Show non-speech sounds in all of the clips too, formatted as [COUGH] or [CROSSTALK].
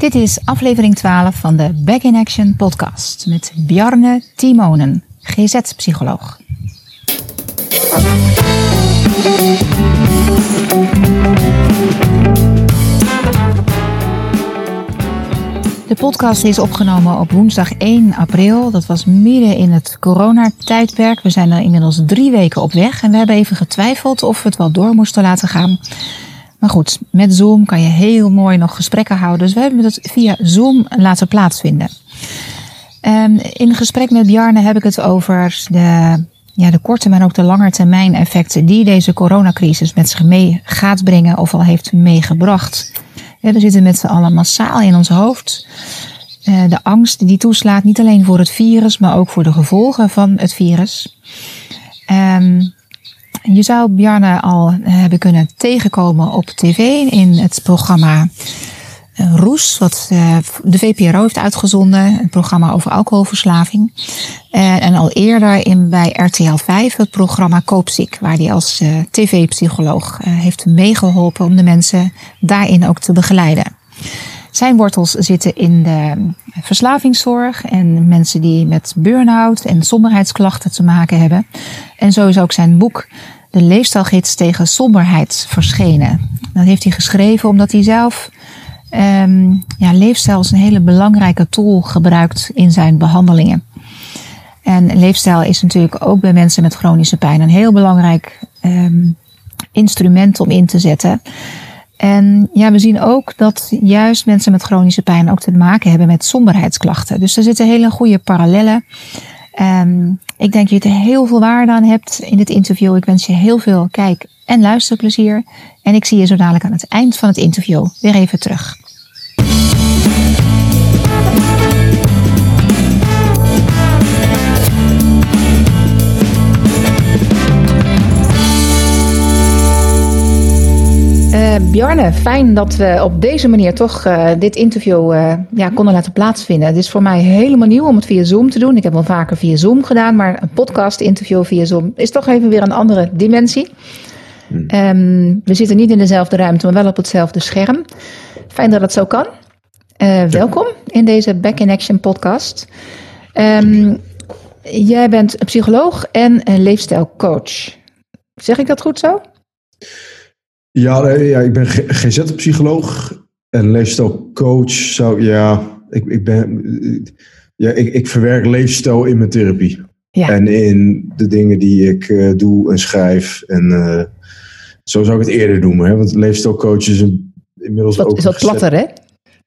Dit is aflevering 12 van de Back in Action podcast met Bjarne Timonen, GZ-psycholoog. De podcast is opgenomen op woensdag 1 april. Dat was midden in het coronatijdperk. We zijn er inmiddels drie weken op weg en we hebben even getwijfeld of we het wel door moesten laten gaan. Maar goed, met Zoom kan je heel mooi nog gesprekken houden. Dus we hebben het via Zoom laten plaatsvinden. Um, in gesprek met Bjarne heb ik het over de, ja, de korte, maar ook de lange termijn effecten die deze coronacrisis met zich mee gaat brengen of al heeft meegebracht. We zitten met z'n allen massaal in ons hoofd. Uh, de angst die toeslaat, niet alleen voor het virus, maar ook voor de gevolgen van het virus. Um, je zou Bjarne al hebben kunnen tegenkomen op tv in het programma eh, Roes, wat eh, de VPRO heeft uitgezonden, een programma over alcoholverslaving. Eh, en al eerder in, bij RTL 5 het programma Koopziek, waar hij als tv-psycholoog heeft meegeholpen om de mensen daarin ook te begeleiden. Zijn wortels zitten in de verslavingszorg en mensen die met burn-out en somberheidsklachten te maken hebben. En zo is ook zijn boek De Leefstijlgids tegen Somberheid verschenen. Dat heeft hij geschreven omdat hij zelf um, ja, leefstijl als een hele belangrijke tool gebruikt in zijn behandelingen. En leefstijl is natuurlijk ook bij mensen met chronische pijn een heel belangrijk um, instrument om in te zetten. En ja, we zien ook dat juist mensen met chronische pijn ook te maken hebben met somberheidsklachten. Dus er zitten hele goede parallellen. Um, ik denk dat je er heel veel waarde aan hebt in dit interview. Ik wens je heel veel kijk- en luisterplezier. En ik zie je zo dadelijk aan het eind van het interview weer even terug. Uh, Bjarne, fijn dat we op deze manier toch uh, dit interview uh, ja, konden laten plaatsvinden. Het is voor mij helemaal nieuw om het via Zoom te doen. Ik heb wel vaker via Zoom gedaan, maar een podcast-interview via Zoom is toch even weer een andere dimensie. Hmm. Um, we zitten niet in dezelfde ruimte, maar wel op hetzelfde scherm. Fijn dat het zo kan. Ja. Welkom in deze Back in Action podcast. Um, jij bent een psycholoog en een leefstijlcoach. Zeg ik dat goed zo? Ja, ja ik ben GZ-psycholoog en leefstijlcoach. Zou, ja, ik, ik, ben, ja ik, ik verwerk leefstijl in mijn therapie. Ja. En in de dingen die ik uh, doe en schrijf. En uh, zo zou ik het eerder noemen. Hè? Want leefstijlcoach is een, inmiddels dat, ook... Is dat platter, hè?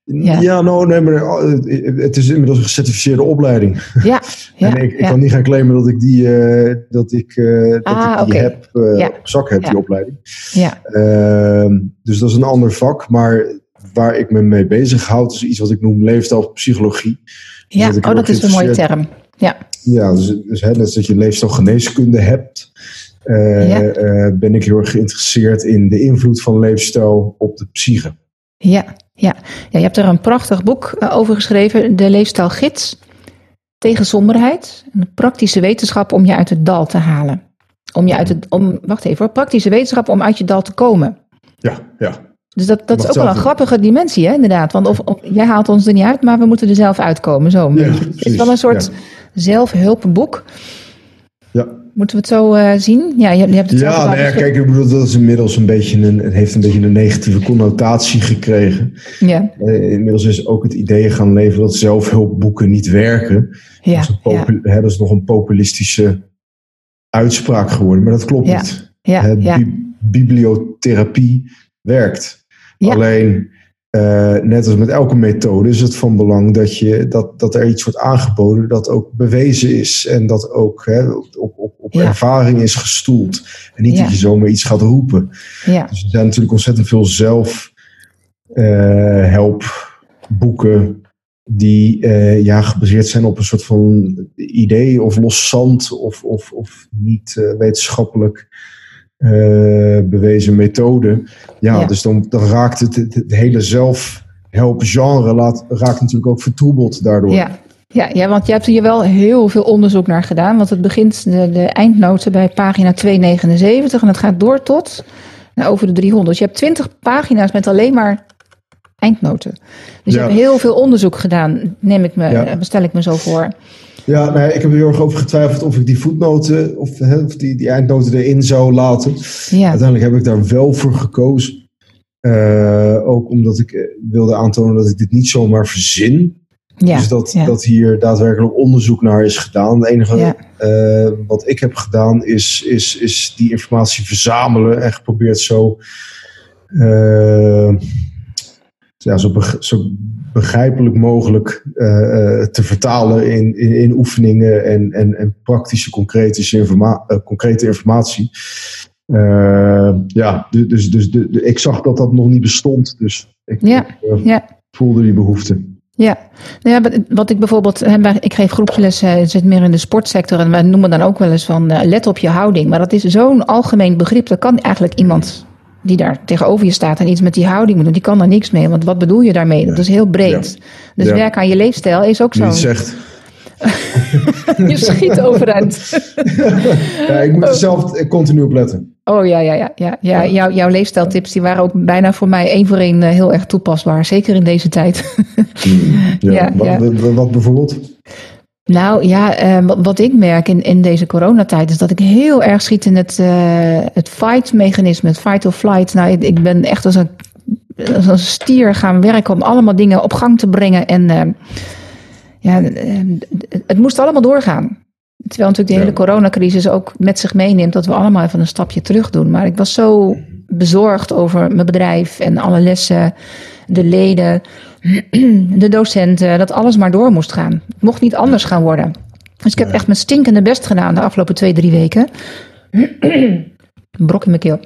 Ja, ja nou, nee, maar eh, het is inmiddels een gecertificeerde opleiding. Ja, ja [LAUGHS] en ik, ik ja. kan niet gaan claimen dat ik die, uh, dat ik, uh, dat ah, ik die okay. heb, uh, op zak heb, die opleiding. Ja. Ehm, dus dat is een ander vak, maar waar ik me mee bezig houd, is iets wat ik noem leefstijlpsychologie. Ja, dat oh, dat is een mooie term. Ja, ja dus, dus hè, net als dat je leefstijlgeneeskunde hebt, ben ik heel erg geïnteresseerd in de invloed van leefstijl op de psyche. Ja, ja. ja, je hebt er een prachtig boek over geschreven, De Leefstijlgids tegen somberheid. Een praktische wetenschap om je uit het dal te halen. Om je uit het, om, wacht even hoor, praktische wetenschap om uit je dal te komen. Ja, ja. Dus dat, dat is ook wel een grappige dimensie, hè, inderdaad. Want of, of, jij haalt ons er niet uit, maar we moeten er zelf uitkomen. Zo. Ja, het is wel een soort ja. zelfhulpboek. Moeten we het zo uh, zien? Ja, je, je hebt het ja, nou ja kijk, ik bedoel, dat is inmiddels een beetje een, het heeft een beetje een negatieve connotatie gekregen. Ja. Uh, inmiddels is ook het idee gaan leven dat zelfhulpboeken niet werken. Ja, dat, is ja. hè, dat is nog een populistische uitspraak geworden, maar dat klopt ja. niet. Ja, Hè, ja. bi- bibliotherapie werkt. Ja. Alleen, uh, net als met elke methode, is het van belang dat, je, dat, dat er iets wordt aangeboden dat ook bewezen is. En dat ook hè, op, op, op Ja. ervaring is gestoeld. En niet Ja. dat je zomaar iets gaat roepen. Ja, Dus er zijn natuurlijk ontzettend veel zelfhelpboeken die eh, ja, gebaseerd zijn op een soort van idee of los zand of, of, of niet eh, wetenschappelijk eh, bewezen methode. Ja, dus dan, dan raakt het, het, het hele zelfhelpgenre laat, raakt natuurlijk ook vertroebeld daardoor. ja. Ja, ja, want je hebt hier wel heel veel onderzoek naar gedaan. Want het begint de, de eindnoten bij pagina 279 en het gaat door tot nou, over de 300. Je hebt 20 pagina's met alleen maar eindnoten. Dus je hebt heel veel onderzoek gedaan, neem ik me, ja. stel ik me zo voor. Ja, nee, ik heb er heel erg over getwijfeld of ik die voetnoten of, of die, die eindnoten erin zou laten. Ja. Uiteindelijk heb ik daar wel voor gekozen. Uh, ook omdat ik eh, wilde aantonen dat ik dit niet zomaar verzin. Ja, dus dat, dat hier daadwerkelijk onderzoek naar is gedaan. Het enige ja. uh, wat ik heb gedaan is, is, is die informatie verzamelen en geprobeerd zo, uh, ja, zo, zo begrijpelijk mogelijk uh, te vertalen in, in, in, oefeningen en, en, en praktische concrete, informa concrete informatie. ja, dus, dus, de, de, ik zag dat dat nog niet bestond. Dus ik, ja, ik ja. voelde die behoefte. Ja, nou ja, wat ik bijvoorbeeld, ik geef groepslessen, zit meer in de sportsector en wij noemen dan ook wel eens van let op je houding. Maar dat is zo'n algemeen begrip, dat kan eigenlijk iemand die daar tegenover je staat en iets met die houding moet doen, die kan daar niks mee. Want wat bedoel je daarmee? Dat is heel breed. Dus werk aan je leefstijl is ook zo. zegt. [LAUGHS] je schiet overeind. [LAUGHS] ja, ik moet er zelf continu op letten. Oh ja, ja, ja. ja. ja, Jouw, jouw leefstijltips die waren ook bijna voor mij één voor één eh, heel erg toepasbaar. Zeker in deze tijd. [LAUGHS] Hmm, ja, wat, wat, bijvoorbeeld? Nou ja, eh, wat, ik merk in, in deze coronatijd is dat ik heel erg schiet in het, uh, het fight-mechanisme, het fight or flight. Nou, ik, ik ben echt als een, als een stier gaan werken om allemaal dingen op gang te brengen. En uh, ja, het moest allemaal doorgaan. Terwijl natuurlijk de hele coronacrisis ook met zich meeneemt dat we allemaal even een stapje terug doen. Maar ik was zo bezorgd over mijn bedrijf en alle lessen, de leden, [CLEARS THROAT] de docenten, dat alles maar door moest gaan. Het mocht niet anders gaan worden. Dus ik heb echt mijn stinkende best gedaan de afgelopen twee, drie weken. [CLEARS THROAT] Brok in mijn keel.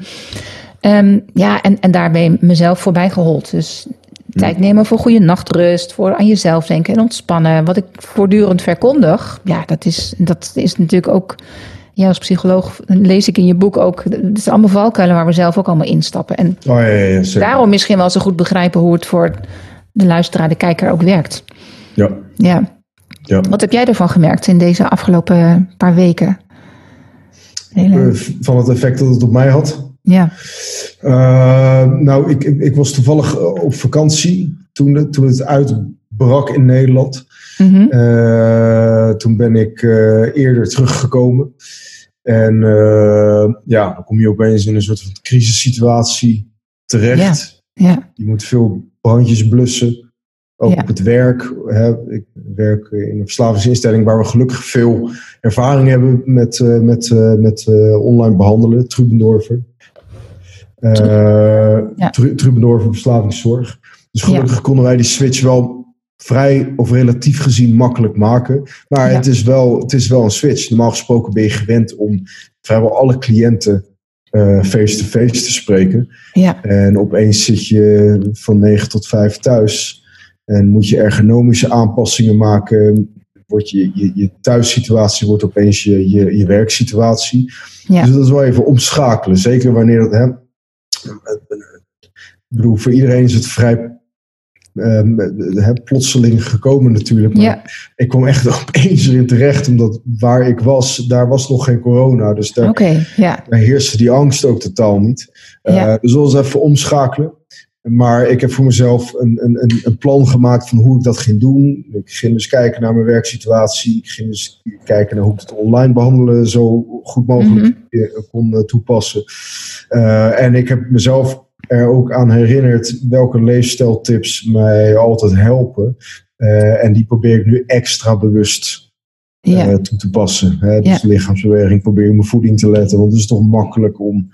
Um, ja, en, en daarbij mezelf voorbij gehold. Dus tijd nemen voor goede nachtrust, voor aan jezelf denken en ontspannen. Wat ik voortdurend verkondig, ja, dat is, dat is natuurlijk ook. Ja, als psycholoog lees ik in je boek ook. Het is allemaal valkuilen waar we zelf ook allemaal instappen. En oh, ja, ja, daarom misschien wel zo goed begrijpen hoe het voor de luisteraar, de kijker ook werkt. Ja. ja. ja. Wat heb jij ervan gemerkt in deze afgelopen paar weken? Hele... Eh, van het effect dat het op mij had? Ja. Uh, nou, ik, ik, ik, was toevallig eh, op vakantie toen, toen het uitbrak in Nederland. Mm -hmm. uh, toen ben ik uh, eerder teruggekomen. En ja, dan kom je opeens in een soort van crisissituatie terecht. Ja. ja. Je moet veel brandjes blussen. Ook op het werk. Hè. Ik werk in een verslavingsinstelling waar we gelukkig veel ervaring hebben met, met, met online behandelen, Trubendorfer. Uh, ja. Voor verslavingszorg. Dus gelukkig konden wij die switch wel vrij of relatief gezien makkelijk maken. Maar het, is wel, het is wel een switch. Normaal gesproken ben je gewend om vrijwel alle cliënten eh, face-to-face -face te spreken. Ja. En opeens zit je van 9 tot 5 thuis. En moet je ergonomische aanpassingen maken. Wordt je, je, je thuissituatie wordt opeens je, je, je werksituatie. Ja. Dus dat is wel even omschakelen. Zeker wanneer dat. Ik bedoel, voor iedereen is het vrij uh, plotseling gekomen natuurlijk. Maar ja. ik kwam echt [LAUGHS] opeens erin terecht, omdat waar ik was, daar was nog geen corona. Dus daar, okay, ja. daar heerste die angst ook totaal niet. Uh, ja. Dus was even omschakelen. Maar ik heb voor mezelf een, een, een plan gemaakt van hoe ik dat ging doen. Ik ging dus kijken naar mijn werksituatie. Ik ging dus kijken naar hoe ik het online behandelen zo goed mogelijk mhm. kon eh, toepassen. Uh, en ik heb mezelf er ook aan herinnerd welke leefstijltips mij altijd helpen. Uh, en die probeer ik nu extra bewust ja. toe te passen. Hè? Dus ja. lichaamsbeweging probeer ik mijn voeding te letten. Want het is toch makkelijk om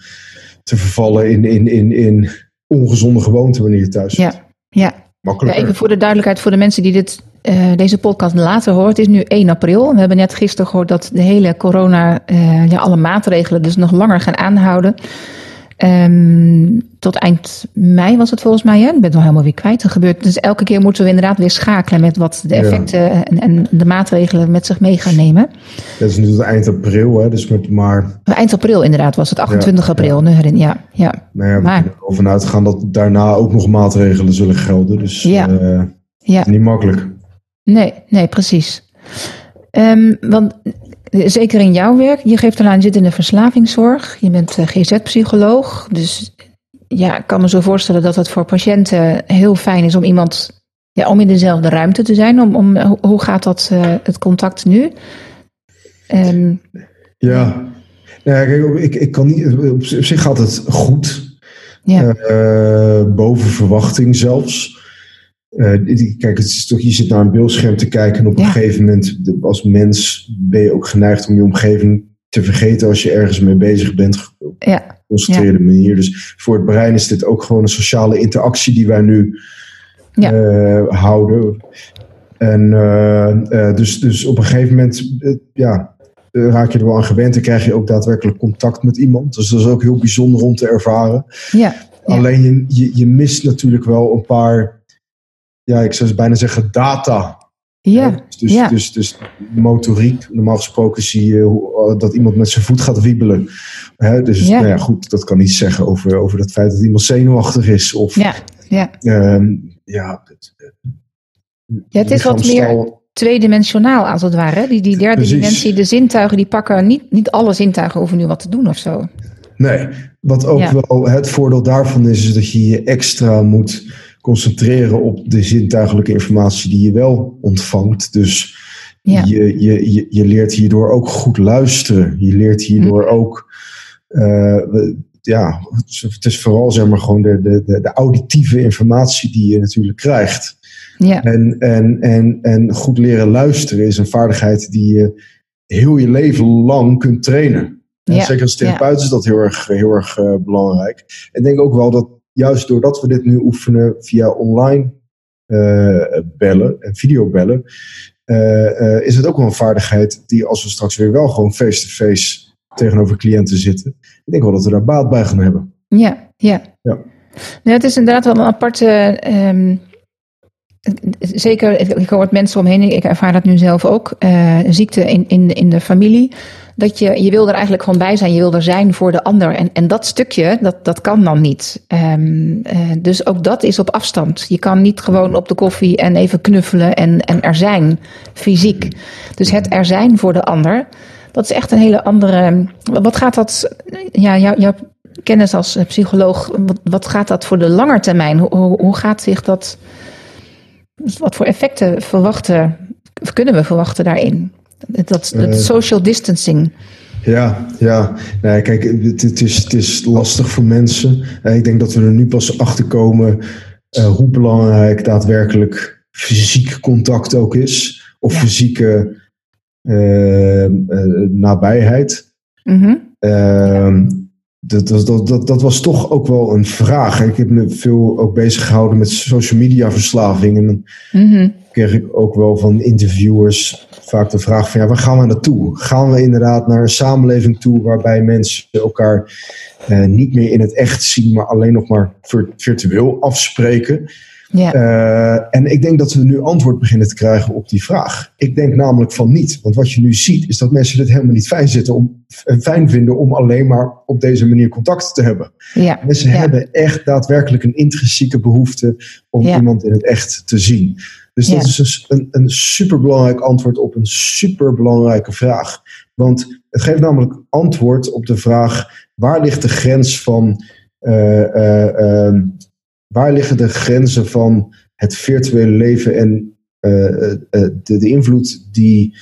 te vervallen in, in, in, in ongezonde gewoonte wanneer je thuis zit. Ja, ja. Ja, even voor de duidelijkheid voor de mensen die dit, uh, deze podcast later hoort. Het is nu 1 april. We hebben net gisteren gehoord dat de hele corona, uh, ja, alle maatregelen dus nog langer gaan aanhouden. Um, tot eind mei was het volgens mij. Hè? Ik ben het nog helemaal weer kwijt. Er gebeurt, dus elke keer moeten we inderdaad weer schakelen met wat de effecten en, en, de maatregelen met zich mee gaan nemen. Dat is nu tot eind april, hè? dus met maar. Eind april inderdaad was het, 28 april. Nu herinner, ja, ja. Nou ja, we maar, kunnen ervan uitgaan dat daarna ook nog maatregelen zullen gelden. Dus ja. Uh, ja. niet makkelijk. Nee, nee, precies. Um, want zeker in jouw werk, je geeft eraan, je zit in de verslavingszorg, je bent uh, GZ-psycholoog, dus ja, ik kan me zo voorstellen dat het voor patiënten heel fijn is om iemand, ja, om in dezelfde ruimte te zijn. Om, om, hoe gaat dat, uh, het contact nu? Um, ja, ja kijk, ik, ik kan niet, op zich gaat het goed. Ja. Uh, boven verwachting zelfs. Uh, kijk, het is toch, je zit naar een beeldscherm te kijken en op een gegeven moment, als mens, ben je ook geneigd om je omgeving te vergeten als je ergens mee bezig bent. Ja. Geconcentreerde ja. manier. Dus voor het brein is dit ook gewoon een sociale interactie die wij nu ja. uh, houden. En uh, dus, dus op een gegeven moment, ja, raak je er wel aan gewend en krijg je ook daadwerkelijk contact met iemand. Dus dat is ook heel bijzonder om te ervaren. Ja. Alleen je, je, je mist natuurlijk wel een paar ja, ik zou bijna zeggen data. Ja, dus, ja. Dus, dus motoriek, normaal gesproken zie je hoe, dat iemand met zijn voet gaat wiebelen. Hè? Dus ja. Nou ja, goed, dat kan iets zeggen over, over het feit dat iemand zenuwachtig is. Of, ja, ja. Uh, ja, het, ja, het is wat meer tweedimensionaal als het ware. Die, die derde dimensie, de zintuigen, die pakken niet, niet alle zintuigen over nu wat te doen of zo. Nee, wat ook wel het voordeel daarvan is, is dat je je extra moet concentreren op de zintuigelijke informatie die je wel ontvangt. Dus je, je, je, je, leert hierdoor ook goed luisteren. Je leert hierdoor hm. ook. Uh, ja, het is vooral zeg maar gewoon de, de, de, de auditieve informatie die je natuurlijk krijgt. Ja. En, en, en, en goed leren luisteren is een vaardigheid die je heel je leven lang kunt trainen. Ja. Zeker als therapeut is dat heel erg, heel erg uh, belangrijk. En ik denk ook wel dat juist doordat we dit nu oefenen via online uh, bellen en videobellen, uh, is het ook wel een vaardigheid die als we straks weer wel gewoon face-to-face tegenover cliënten zitten, ik denk wel dat we daar baat bij gaan hebben. Ja, ja. ja. Nou, het is inderdaad wel een aparte. Um, zeker, ik hoor het mensen omheen, ik ervaar dat nu zelf ook. Uh, ziekte in, in, in de familie dat je, je wil er eigenlijk gewoon bij zijn. Je wil er zijn voor de ander. En, en dat stukje, dat, dat kan dan niet. Um, uh, dus ook dat is op afstand. Je kan niet gewoon op de koffie en even knuffelen en, en er zijn, fysiek. Dus het er zijn voor de ander, dat is echt een hele andere. Wat gaat dat, ja, jou, jouw kennis als psycholoog, wat, wat gaat dat voor de lange termijn? Hoe, hoe, hoe gaat zich dat, wat voor effecten verwachten, kunnen we verwachten daarin? Dat, dat eh, social distancing. Ja, ja. Nee, kijk, het, het, is, het is lastig voor mensen. Eh, ik denk dat we er nu pas achter komen uh, hoe belangrijk daadwerkelijk fysiek contact ook is. Of fysieke uh, nabijheid. Mm dat, dat, dat, dat was toch ook wel een vraag. Ik heb me veel ook bezig gehouden met social media verslaving. En dan mm kreeg ik ook wel van interviewers vaak de vraag van ja, waar gaan we naartoe? Gaan we inderdaad naar een samenleving toe waarbij mensen elkaar eh, niet meer in het echt zien, maar alleen nog maar virtueel afspreken? Ja. Uh, en ik denk dat we nu antwoord beginnen te krijgen op die vraag. Ik denk namelijk van niet. Want wat je nu ziet, is dat mensen het helemaal niet fijn, zitten om, eh, fijn vinden om alleen maar op deze manier contact te hebben. Ja. Mensen hebben echt daadwerkelijk een intrinsieke behoefte om iemand in het echt te zien. Dus dat is dus een, een superbelangrijk antwoord op een superbelangrijke vraag. Want het geeft namelijk antwoord op de vraag: waar ligt de grens van. Uh, uh, waar liggen de grenzen van het virtuele leven en uh, de, de, invloed die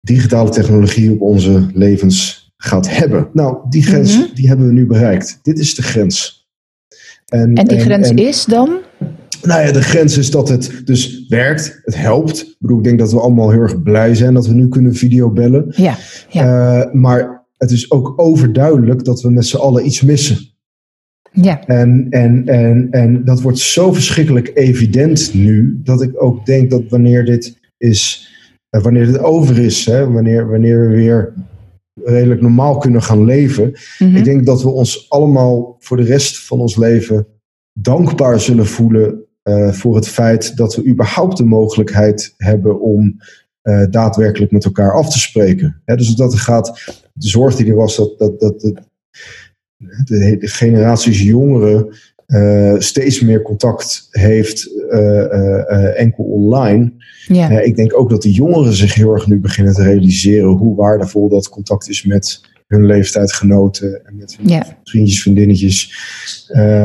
digitale technologie op onze levens gaat hebben? Nou, die grens mhm. die hebben we nu bereikt. Dit is de grens. En, en die grens is dan? Nou ja, de grens is dat het dus werkt, het helpt. Ik bedoel, ik denk dat we allemaal heel erg blij zijn dat we nu kunnen videobellen. Ja, ja. Uh, maar het is ook overduidelijk dat we met z'n allen iets missen. Ja. En, en, en, en dat wordt zo verschrikkelijk evident nu, dat ik ook denk dat wanneer dit is, uh, wanneer dit over is, hè, wanneer, wanneer we weer redelijk normaal kunnen gaan leven, mm ik denk dat we ons allemaal voor de rest van ons leven dankbaar zullen voelen uh, voor het feit dat we überhaupt de mogelijkheid hebben om uh, daadwerkelijk met elkaar af te spreken. dus dat er gaat, de zorg die er was, dat, dat, dat, de, de, generaties jongeren uh, steeds meer contact heeft, enkel online. Ja. ik denk ook dat de jongeren zich heel erg nu beginnen te realiseren hoe waardevol dat contact is met hun leeftijdgenoten en met hun vriendjes, vriendinnetjes.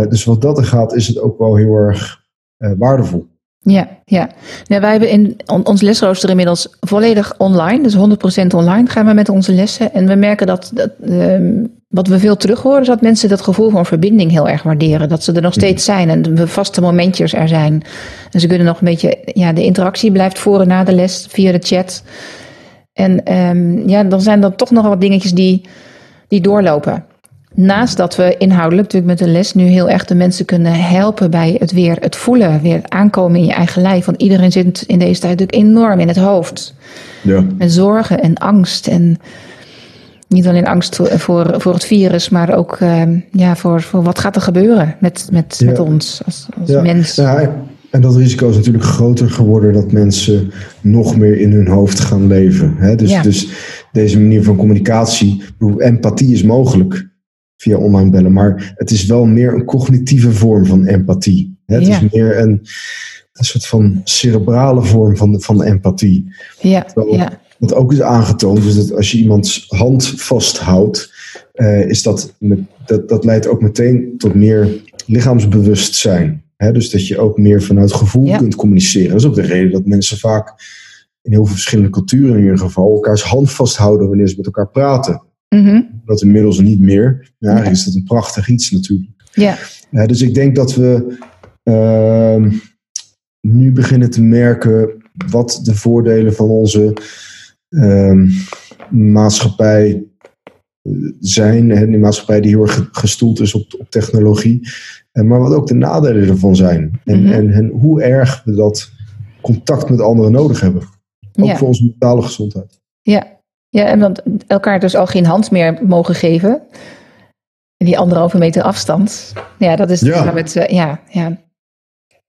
dus wat dat er gaat, is het ook wel heel erg waardevol. Ja, ja. Nou, wij hebben in ons lesrooster inmiddels volledig online, dus 100% online gaan we met onze lessen. En we merken dat, dat ehm, wat we veel terug horen, is dat mensen dat gevoel van verbinding heel erg waarderen. Dat ze er nog steeds zijn en de vaste momentjes er zijn. En ze kunnen nog een beetje, ja, de interactie blijft voeren na de les via de chat. En um, ja, dan zijn er toch nog wat dingetjes die, die doorlopen. Naast dat we inhoudelijk natuurlijk met de les nu heel erg de mensen kunnen helpen bij het weer het voelen, weer het aankomen in je eigen lijf. Want iedereen zit in deze tijd natuurlijk enorm in het hoofd. Ja. Met zorgen en angst. En niet alleen angst voor, voor het virus, maar ook ehm, ja, voor, voor wat gaat er gebeuren met, met, met ons als, als ja. mens. Ja, en dat risico is natuurlijk groter geworden dat mensen nog meer in hun hoofd gaan leven. Hè? Dus, dus deze manier van communicatie, empathie is mogelijk via online bellen. Maar het is wel meer een cognitieve vorm van empathie. Het is meer een, een soort van cerebrale vorm van, van empathie. Ja, ja. Wat ook is aangetoond, is dat als je iemands hand vasthoudt, uh, is dat, met, dat, dat leidt ook meteen tot meer lichaamsbewustzijn. Hè? Dus dat je ook meer vanuit gevoel kunt communiceren. Dat is ook de reden dat mensen vaak in heel veel verschillende culturen in ieder geval elkaars hand vasthouden wanneer ze met elkaar praten. Mm Dat inmiddels niet meer. Ja, ja. is dat een prachtig iets natuurlijk. Ja. dus ik denk dat we uh, nu beginnen te merken wat de voordelen van onze uh, maatschappij eh, zijn. Hè, die maatschappij die heel erg gestoeld is op, op technologie. Uh, maar wat ook de nadelen ervan zijn. En, mm en, en, hoe erg we dat contact met anderen nodig hebben. Ook ja. voor onze mentale gezondheid. Ja, ja, en want elkaar dus al geen hand meer mogen geven. En die anderhalve meter afstand. Ja, dat is ja. Het, eh, ja, ja.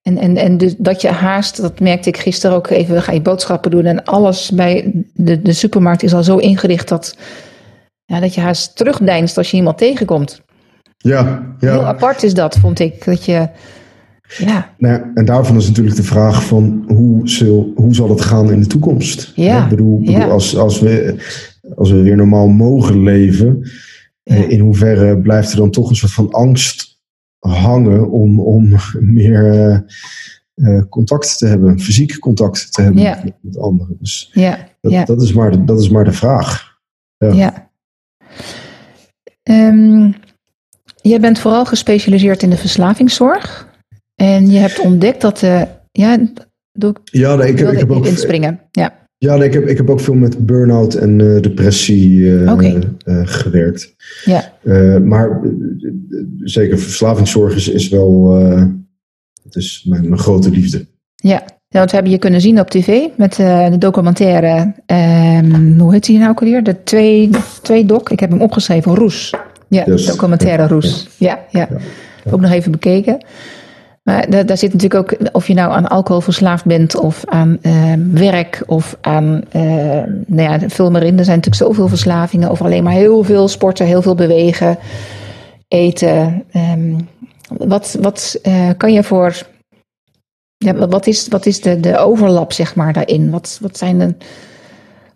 En, en, en dus dat je haast, dat merkte ik gisteren ook even, ga je boodschappen doen en alles bij de, de supermarkt is al zo ingericht dat, ja, dat je haast terugdeinst als je iemand tegenkomt. Ja, ja. Heel apart is dat, vond ik. Dat je, ja. Nou, en daarvan is natuurlijk de vraag van hoe, zal, hoe zal het gaan in de toekomst? Ja. Ik bedoel, bedoel als, als, we, als we weer normaal mogen leven, eh, in hoeverre blijft er dan toch een soort van angst hangen om, om meer uh, uh, contact te hebben, fysiek contact te hebben met, met, anderen. Dus ja. Dat, dat, is maar de, dat is maar de vraag. Ja. ja. Um, jij bent vooral gespecialiseerd in de verslavingszorg. En je hebt ontdekt dat, uh, ja, doe, ja nee, ik, heb, ik heb ook inspringen. Ja, ja nee, ik, heb, ik heb ook veel met burn-out en uh, depressie uh, okay. gewerkt. Ja. maar zeker verslavingszorg is, is wel het is mijn, mijn grote liefde. Ja, want we hebben je kunnen zien op tv met de documentaire, um, hoe heet die nou ook alweer? De twee, twee doc, ik heb hem opgeschreven, Roes. Ja, yes. documentaire Roes. Ja, ja. ja. ja. Ook nog even bekeken. Maar daar, daar, zit natuurlijk ook, of je nou aan alcohol verslaafd bent, of aan uh, werk, of aan, uh, nou ja, vul maar in. Er zijn natuurlijk zoveel verslavingen, of alleen maar heel veel sporten, heel veel bewegen, eten. Um, wat wat uh, kan je voor, ja, wat is, wat is de, de overlap, zeg maar, daarin? Wat, wat zijn de,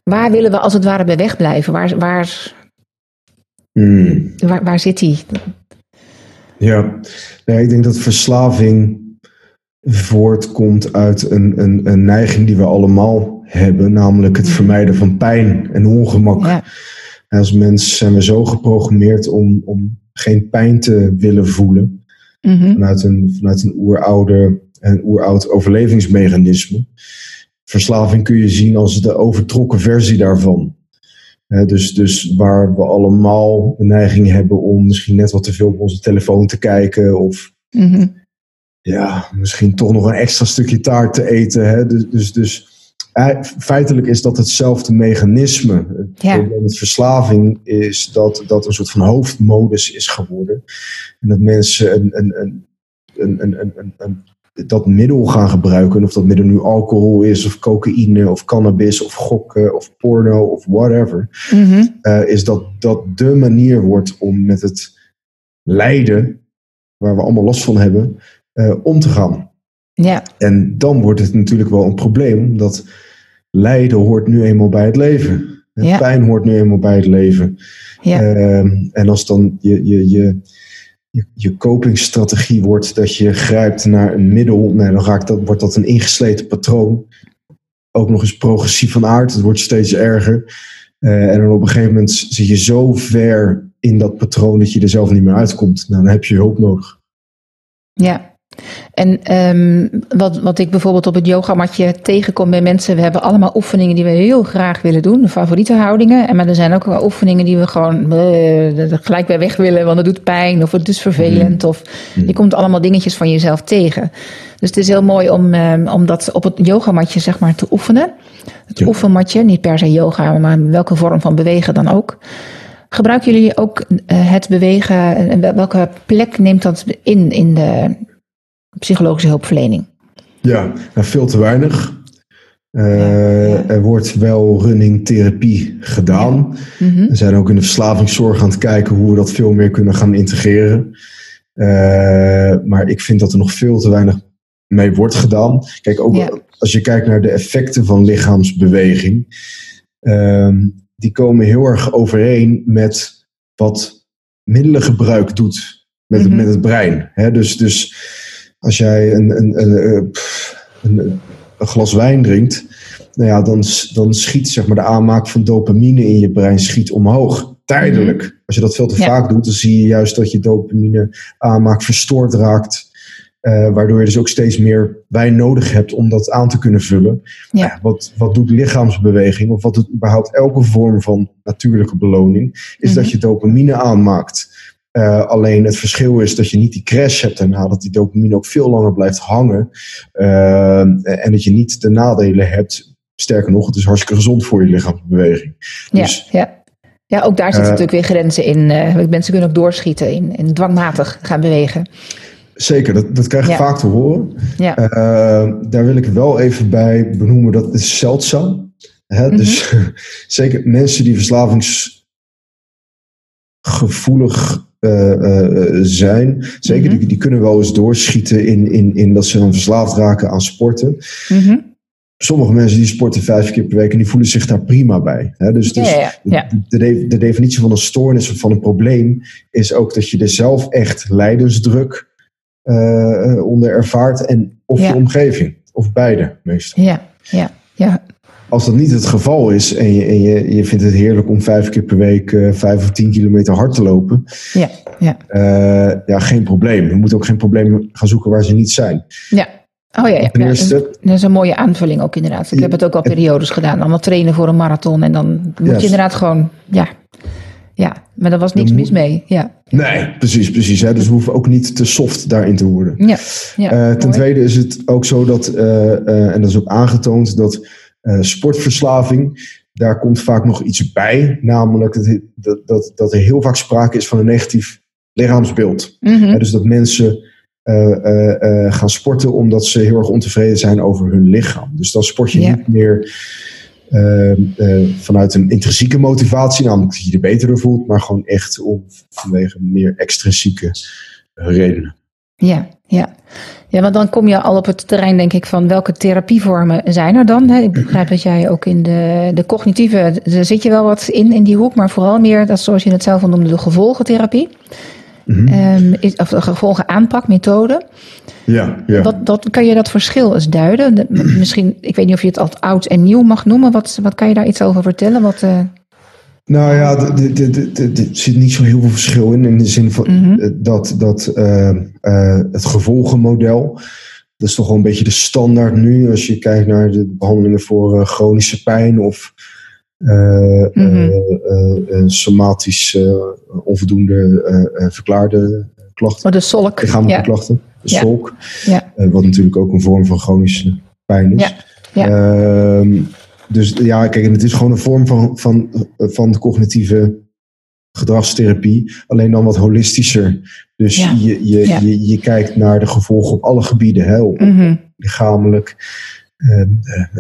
waar willen we als het ware bij wegblijven? Waar, waar, hmm. waar, waar zit die? Ja, nee, ik denk dat verslaving voortkomt uit een, een, een neiging die we allemaal hebben, namelijk het vermijden van pijn en ongemak. Ja. Als mens zijn we zo geprogrammeerd om, om geen pijn te willen voelen. Mm vanuit, een, vanuit een oeroude, een oeroud overlevingsmechanisme. Verslaving kun je zien als de overtrokken versie daarvan dus, dus waar we allemaal de neiging hebben om misschien net wat te veel op onze telefoon te kijken. Of mhm. ja, misschien toch nog een extra stukje taart te eten. Hè? Dus, dus, dus eh, feitelijk is dat hetzelfde mechanisme. Het ja. probleem met verslaving is dat dat een soort van hoofdmodus is geworden. En dat mensen een, een, een, een, een, een, een dat middel gaan gebruiken. Of dat middel nu alcohol is, of cocaïne, of cannabis, of gokken, of porno, of whatever. Mhm. Eh, is dat dat de manier wordt om met het lijden, waar we allemaal last van hebben, uh, om te gaan. Ja. En dan wordt het natuurlijk wel een probleem, omdat lijden hoort nu eenmaal bij het leven. Pijn hoort nu eenmaal bij het leven. Ja. Ehm, en als dan je, je, je, je, je copingstrategie wordt dat je grijpt naar een middel, nou, dan raakt dat, wordt dat een ingesleten patroon. Ook nog eens progressief van aard, het wordt steeds erger. Uh, en dan op een gegeven moment zit je zo ver in dat patroon dat je er zelf niet meer uitkomt. Nou, dan heb je hulp nodig. Ja, en um, wat, wat ik bijvoorbeeld op het yogamatje tegenkom bij mensen, we hebben allemaal oefeningen die we heel graag willen doen, de favoriete houdingen. En maar er zijn ook wel oefeningen die we gewoon uh, gelijk bij weg willen, want het doet pijn of het is vervelend. Mm. Of mm. je komt allemaal dingetjes van jezelf tegen. Dus het is heel mooi om, um, om dat op het yogamatje zeg maar te oefenen. Het ja. oefenmatje, niet per se yoga, maar welke vorm van bewegen dan ook. Gebruiken jullie ook uh, het bewegen en welke plek neemt dat in in de psychologische hulpverlening? Ja, nou, veel te weinig. Uh, Er wordt wel running therapie gedaan. Ja. Mm -hmm. We zijn ook in de verslavingszorg aan het kijken hoe we dat veel meer kunnen gaan integreren. Uh, maar ik vind dat er nog veel te weinig mee wordt gedaan. Kijk, ook ja. als je kijkt naar de effecten van lichaamsbeweging, uh, die komen heel erg overeen met wat middelengebruik doet met, mm -hmm. met het brein. Dus, dus als jij een, een, een, een, een glas wijn drinkt, nou ja, dan, dan schiet zeg maar, de aanmaak van dopamine in je brein schiet omhoog. Tijdelijk. -hmm. Als je dat veel te ja. vaak doet, dan zie je juist dat je dopamine aanmaak verstoord raakt. Uh, waardoor je dus ook steeds meer wijn nodig hebt om dat aan te kunnen vullen. Ja. Ja, wat, wat doet lichaamsbeweging, of wat doet überhaupt elke vorm van natuurlijke beloning, is mm -hmm. dat je dopamine aanmaakt. Uh, alleen het verschil is dat je niet die crash hebt daarna, dat die dopamine ook veel langer blijft hangen. Uh, en dat je niet de nadelen hebt. Sterker nog, het is hartstikke gezond voor je lichaamsbeweging. Dus, ja, ja. ja, ook daar zitten uh, natuurlijk weer grenzen in. mensen kunnen ook doorschieten in, in dwangmatig gaan bewegen. Zeker, dat, dat krijg je ja. vaak te horen. Ja. daar wil ik wel even bij benoemen, dat is zeldzaam. Hè? Mm -hmm. Dus [LAUGHS] zeker mensen die verslavingsgevoelig zijn. Zeker, mm -hmm. die, die, kunnen wel eens doorschieten in, in, in dat ze dan verslaafd raken aan sporten. Mm -hmm. Sommige mensen die sporten vijf keer per week en die voelen zich daar prima bij. Hè? Dus, dus ja, ja, ja. De, de, de, definitie van een stoornis of van een probleem is ook dat je er zelf echt lijdensdruk uh, onder ervaart en of je omgeving. Of beide meestal. Ja, ja, ja als dat niet het geval is en je, en je, je vindt het heerlijk om vijf keer per week uh, vijf of tien kilometer hard te lopen, ja, ja. Uh, ja, geen probleem. Je moet ook geen problemen gaan zoeken waar ze niet zijn. Ja. Oh ja, ja. Ten eerste, dat is een mooie aanvulling ook inderdaad. Ik heb het ook al periodes gedaan. Allemaal trainen voor een marathon en dan moet yes. je inderdaad gewoon, ja, ja, maar er was niks mis mee. Ja. Nee, precies, precies. Hè. Dus we hoeven ook niet te soft daarin te worden. Ja, ja, uh, ten mooi. tweede is het ook zo dat, uh, uh, en dat is ook aangetoond, dat uh, sportverslaving. Daar komt vaak nog iets bij, namelijk dat, dat, dat er heel vaak sprake is van een negatief lichaamsbeeld. Mm -hmm. uh, dus dat mensen uh, gaan sporten omdat ze heel erg ontevreden zijn over hun lichaam. Dus dan sport je yeah. niet meer vanuit een intrinsieke motivatie, namelijk dat je je er beter door voelt, maar gewoon echt om, vanwege meer extrinsieke redenen. Ja, ja. Ja, want dan kom je al op het terrein, denk ik, van welke therapievormen zijn er dan? Hè? Ik begrijp dat jij ook in de, de cognitieve, er zit je wel wat in, in die hoek, maar vooral meer, dat zoals je het zelf al noemde, de gevolgentherapie. Mm -hmm. um, is, of de gevolgen aanpakmethode. Ja, ja. Wat, wat, kan je dat verschil eens duiden? De, misschien, ik weet niet of je het al oud en nieuw mag noemen. Wat, wat kan je daar iets over vertellen? Wat, uh... Nou ja, er zit niet zo heel veel verschil in. In de zin van mm -hmm. dat, dat uh, uh, het gevolgenmodel. Dat is toch wel een beetje de standaard nu. Als je kijkt naar de behandelingen voor uh, chronische pijn of mm -hmm. somatisch onvoldoende verklaarde klachten. Oh, de solk. Lichamelijke ja. klachten. De ja. solk. Ja. wat natuurlijk ook een vorm van chronische pijn is. Ja. Ehm, dus ja, kijk, en het is gewoon een vorm van, van, van cognitieve gedragstherapie, alleen dan wat holistischer. Dus ja. je, je, ja. je, je, kijkt naar de gevolgen op alle gebieden, hè, op, mm -hmm. lichamelijk, uh,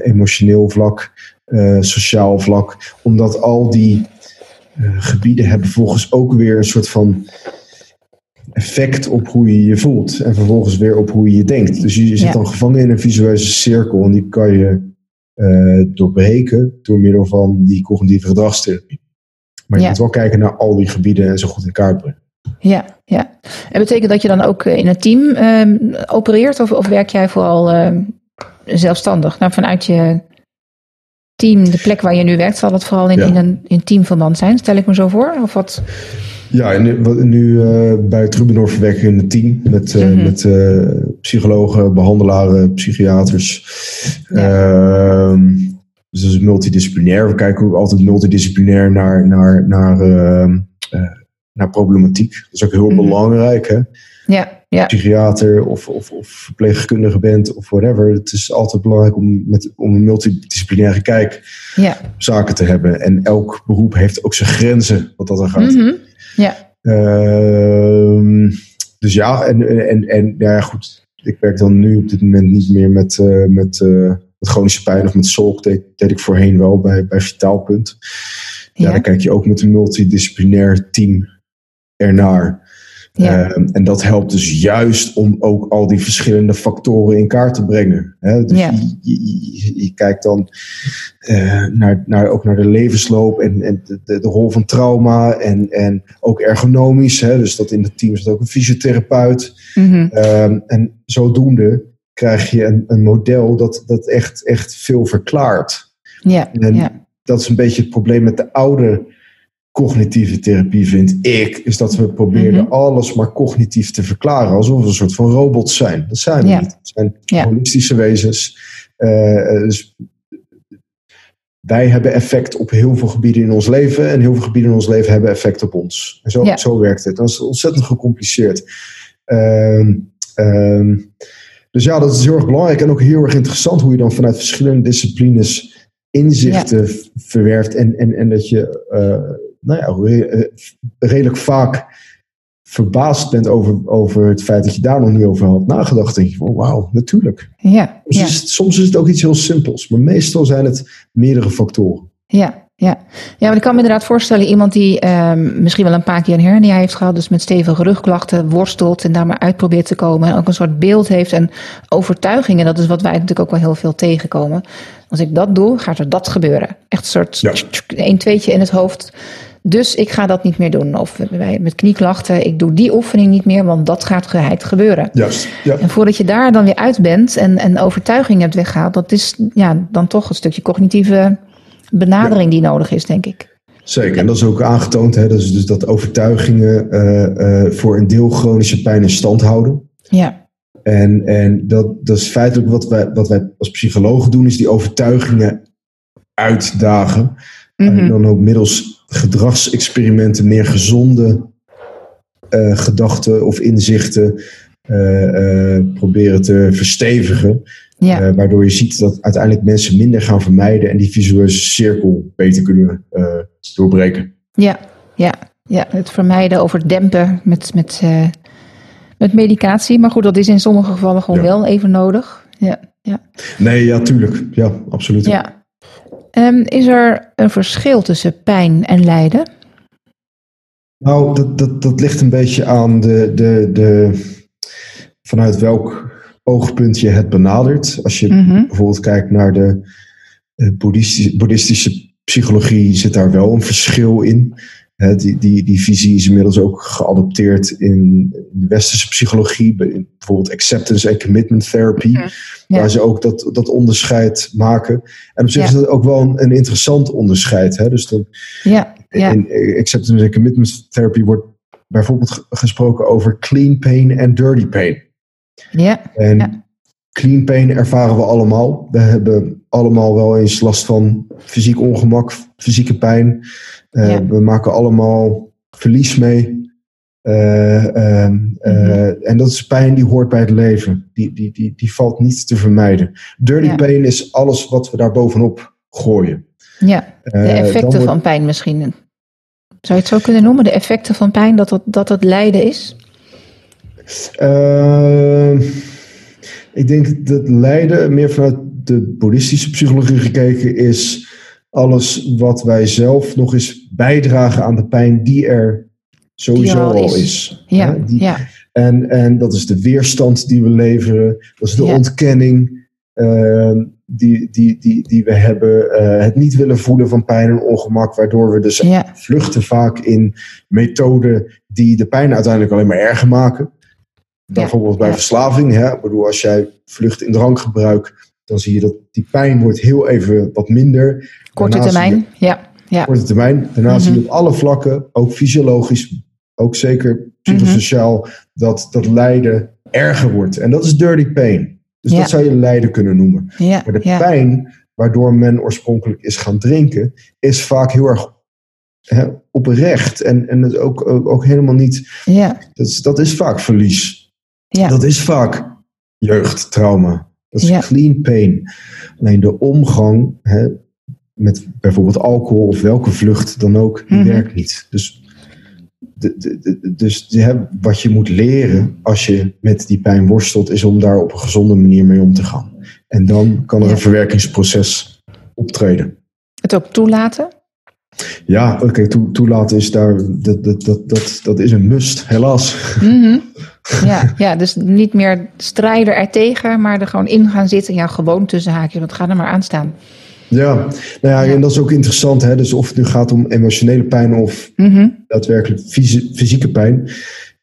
emotioneel vlak, uh, sociaal vlak, omdat al die uh, gebieden hebben volgens ook weer een soort van effect op hoe je je voelt en vervolgens weer op hoe je je denkt. Dus je, je zit ja. dan gevangen in een visueuze cirkel en die kan je doorbreken door middel van die cognitieve gedragstherapie. Maar je moet wel kijken naar al die gebieden en zo goed in kaart brengen. Ja, ja. En betekent dat je dan ook in een team uh, opereert of, of werk jij vooral uh, zelfstandig? Nou, vanuit je team, de plek waar je nu werkt, zal dat vooral in, in een in teamverband zijn, stel ik me zo voor? Of wat? Ja, en nu, nu uh, bij Trubendorf werken we in een team met, mm -hmm. met psychologen, behandelaren, psychiaters. Ja. Ehm, dus dat is multidisciplinair. We kijken ook altijd multidisciplinair naar, naar, naar, ehm, naar problematiek. Dat is ook heel mm -hmm. belangrijk. Hè? Ja ja. psychiater of, of, of verpleegkundige bent of whatever. Het is altijd belangrijk om, met, om een multidisciplinaire kijk ja. zaken te hebben. En elk beroep heeft ook zijn grenzen wat dat er gaat. Mm -hmm. Ja. Uh, dus ja, en, en, en ja, goed. Ik werk dan nu op dit moment niet meer met, uh, met, uh, met chronische pijn of met zolk. Dat deed ik voorheen wel bij, bij Vitaalpunt. Ja, ja, dan kijk je ook met een multidisciplinair team ernaar. Ja. Um, en dat helpt dus juist om ook al die verschillende factoren in kaart te brengen. Hè? Dus ja. je, je, je, kijkt dan uh, naar, naar, ook naar de levensloop en, en de, de, de, rol van trauma en, en ook ergonomisch. Hè? Dus dat in het team zit ook een fysiotherapeut. Mm -hmm. um, en zodoende krijg je een, een model dat, dat echt, echt veel verklaart. Ja. En ja. dat is een beetje het probleem met de oude cognitieve therapie, vind ik, is dat we proberen Mhm. alles maar cognitief te verklaren. Alsof we een soort van robots zijn. Dat zijn we Ja. niet. We zijn Ja. holistische wezens. Eh, dus wij hebben effect op heel veel gebieden in ons leven. En heel veel gebieden in ons leven hebben effect op ons. En zo, Ja. zo werkt het. Dat is ontzettend gecompliceerd. Ehm, ehm, dus ja, dat is heel erg belangrijk. En ook heel erg interessant hoe je dan vanuit verschillende disciplines inzichten verwerft. En, en, en dat je uh, nou ja, re- eh, redelijk vaak verbaasd bent over, over het feit dat je daar nog niet over had nagedacht. denk je van wauw, natuurlijk. Ja, ja, is het- soms is het ook iets heel simpels. Maar meestal zijn het meerdere factoren. ja, ja. Ja, maar ik kan me inderdaad voorstellen, iemand die ehm, misschien wel een paar keer een hernia heeft gehad, dus met stevige rugklachten worstelt en daar maar uit probeert te komen en ook een soort beeld heeft en overtuigingen, dat is wat wij natuurlijk ook wel heel veel tegenkomen. Als ik dat doe, gaat er dat gebeuren. Echt een soort Ja. een tweetje in het hoofd. Dus ik ga dat niet meer doen. Of bij- met knieklachten, ik doe die oefening niet meer, want dat gaat geheid gebeuren. Juist. Ja. En voordat je daar dan weer uit bent en, en overtuiging hebt weggehaald, dat is ja, dan toch een stukje cognitieve benadering die nodig is, denk ik. Zeker, en dat is ook aangetoond. Hè, dus, dus dat overtuigingen eh, eh, voor een deel chronische pijn in stand houden. Ja, En, en dat, dat is feitelijk wat wij, wat wij als psychologen doen, is die overtuigingen uitdagen. Mhm. En dan ook middels gedragsexperimenten meer gezonde eh, gedachten of inzichten proberen te verstevigen. ja, Eh, waardoor je ziet dat uiteindelijk mensen minder gaan vermijden en die visuele cirkel beter kunnen eh, doorbreken. ja, ja, ja. Het vermijden, overdempen met, met, eh, met medicatie. Maar goed, dat is in sommige gevallen gewoon Ja. wel even nodig. Ja, ja. Nee, ja, tuurlijk. Ja, absoluut. ja. Ehm, is er een verschil tussen pijn en lijden? Nou, dat, dat, dat ligt een beetje aan de, de, de, vanuit welk oogpunt je het benadert. Als je Mhm. bijvoorbeeld kijkt naar de eh, boeddhistische, boeddhistische psychologie, zit daar wel een verschil in. Die, die, die visie is inmiddels ook geadopteerd in de westerse psychologie, bij- bijvoorbeeld acceptance en commitment therapy, Ja. waar ze ook dat, dat onderscheid maken. En op zich is dat ook wel een, een interessant onderscheid. Dus dan, Ja, ja, in acceptance en commitment therapy wordt bijvoorbeeld ge- gesproken over clean pain en dirty pain. Ja, En Ja. clean pain ervaren we allemaal. We hebben allemaal wel eens last van fysiek ongemak, fysieke pijn. Eh, Ja. We maken allemaal verlies mee. Eh, ehm, eh, Mhm. En dat is pijn die hoort bij het leven. Die, die, die, die valt niet te vermijden. Dirty Ja. pain is alles wat we daar bovenop gooien. ja. De effecten wordt- van pijn misschien. Zou je het zo kunnen noemen? De effecten van pijn, dat het, dat het lijden is? Ehm, ik denk dat lijden, meer vanuit de boeddhistische psychologie gekeken, is alles wat wij zelf nog eens bijdragen aan de pijn die er sowieso Die al al is. is. Ja, Hè, die- ja, en, en dat is de weerstand die we leveren, dat is de Ja. ontkenning. Ehm, die, die, die, die we hebben. eh, het niet willen voelen van pijn en ongemak, waardoor we dus Ja. vluchten vaak in methoden die de pijn uiteindelijk alleen maar erger maken. Bijvoorbeeld bij verslaving. Hè? Ik bedoel, als jij vlucht in drankgebruik, dan zie je dat die pijn wordt heel even wat minder. Korte Daarna zie je- termijn. Ja. Ja. korte termijn. Daarna Mhm. zie je op alle vlakken, ook fysiologisch, ook zeker psychosociaal, dat dat lijden erger wordt. En dat is dirty pain. Dus Ja. dat zou je lijden kunnen noemen. Ja. Maar de pijn waardoor men oorspronkelijk is gaan drinken, is vaak heel erg hè, oprecht. En, en het ook, ook, ook helemaal niet. Ja. Dat is, dat is vaak verlies. Ja. Dat is vaak jeugdtrauma. Dat is Ja. clean pain. Alleen de omgang hè, met bijvoorbeeld alcohol of welke vlucht dan ook, die Mhm. werkt niet. Dus, de, de, de- dus wat je moet leren als je met die pijn worstelt, is om daar op een gezonde manier mee om te gaan. En dan kan er een verwerkingsproces optreden. Het ook toelaten. Ja, oké, toe, toelaten is daar, dat, dat, dat, dat, dat is een must, helaas. Mhm. [LAUGHS] ja, ja, dus niet meer strijden ertegen, maar er gewoon in gaan zitten. Ja, gewoon tussen haakjes, want ga er maar aan staan. Ja, nou ja, en dat is ook interessant. Hè? Dus of het nu gaat om emotionele pijn of Mhm. daadwerkelijk fysi- fysieke pijn.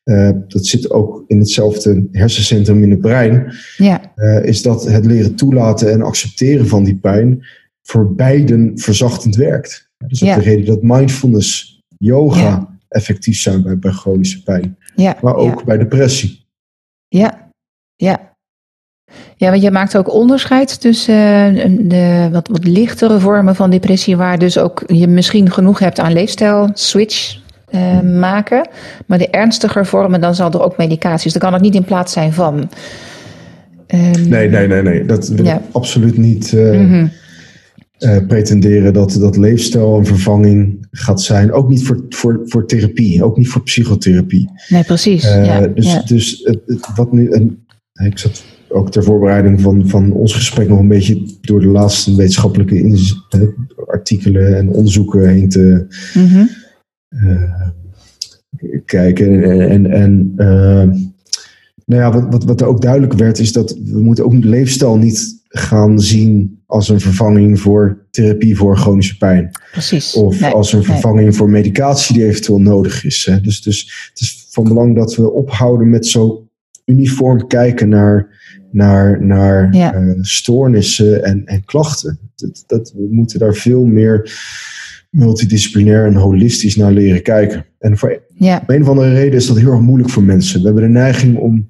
eh, dat zit ook in hetzelfde hersencentrum in het brein. Ja, eh, is dat het leren toelaten en accepteren van die pijn voor beiden verzachtend werkt. Dus dat Ja. is de reden dat mindfulness, yoga Ja. effectief zijn bij, bij chronische pijn. Ja, Maar ook ja, bij depressie. ja, ja. Ja, want je maakt ook onderscheid tussen eh, de wat, wat lichtere vormen van depressie, waar dus ook je misschien genoeg hebt aan leefstijl switch eh, maken. Maar de ernstiger vormen, dan zal er ook medicaties. Dan kan het niet in plaats zijn van. Ehm, Nee, nee, nee, nee. Dat wil Ja. ik absoluut niet mhm. Eh, pretenderen dat, dat leefstijl een vervanging gaat zijn. Ook niet voor, voor, voor therapie, ook niet voor psychotherapie. Nee, precies. Eh, ja, dus ja. dus wat nu. En, ik zat ook ter voorbereiding van, van ons gesprek nog een beetje door de laatste wetenschappelijke eh, artikelen en onderzoeken heen te Mhm. kijken. En, en, en nou ja, wat, wat, wat er ook duidelijk werd, is dat we moeten ook leefstijl niet gaan zien als een vervanging voor therapie voor chronische pijn. Precies. Of Nee, als een nee. vervanging voor medicatie die eventueel nodig is. Hè. Dus, dus het is van belang dat we ophouden met zo uniform kijken naar, naar, naar Ja. eh, stoornissen en, en klachten. Dat, dat, we moeten daar veel meer multidisciplinair en holistisch naar leren kijken. En voor Ja, een of andere reden is dat heel erg moeilijk voor mensen. We hebben de neiging om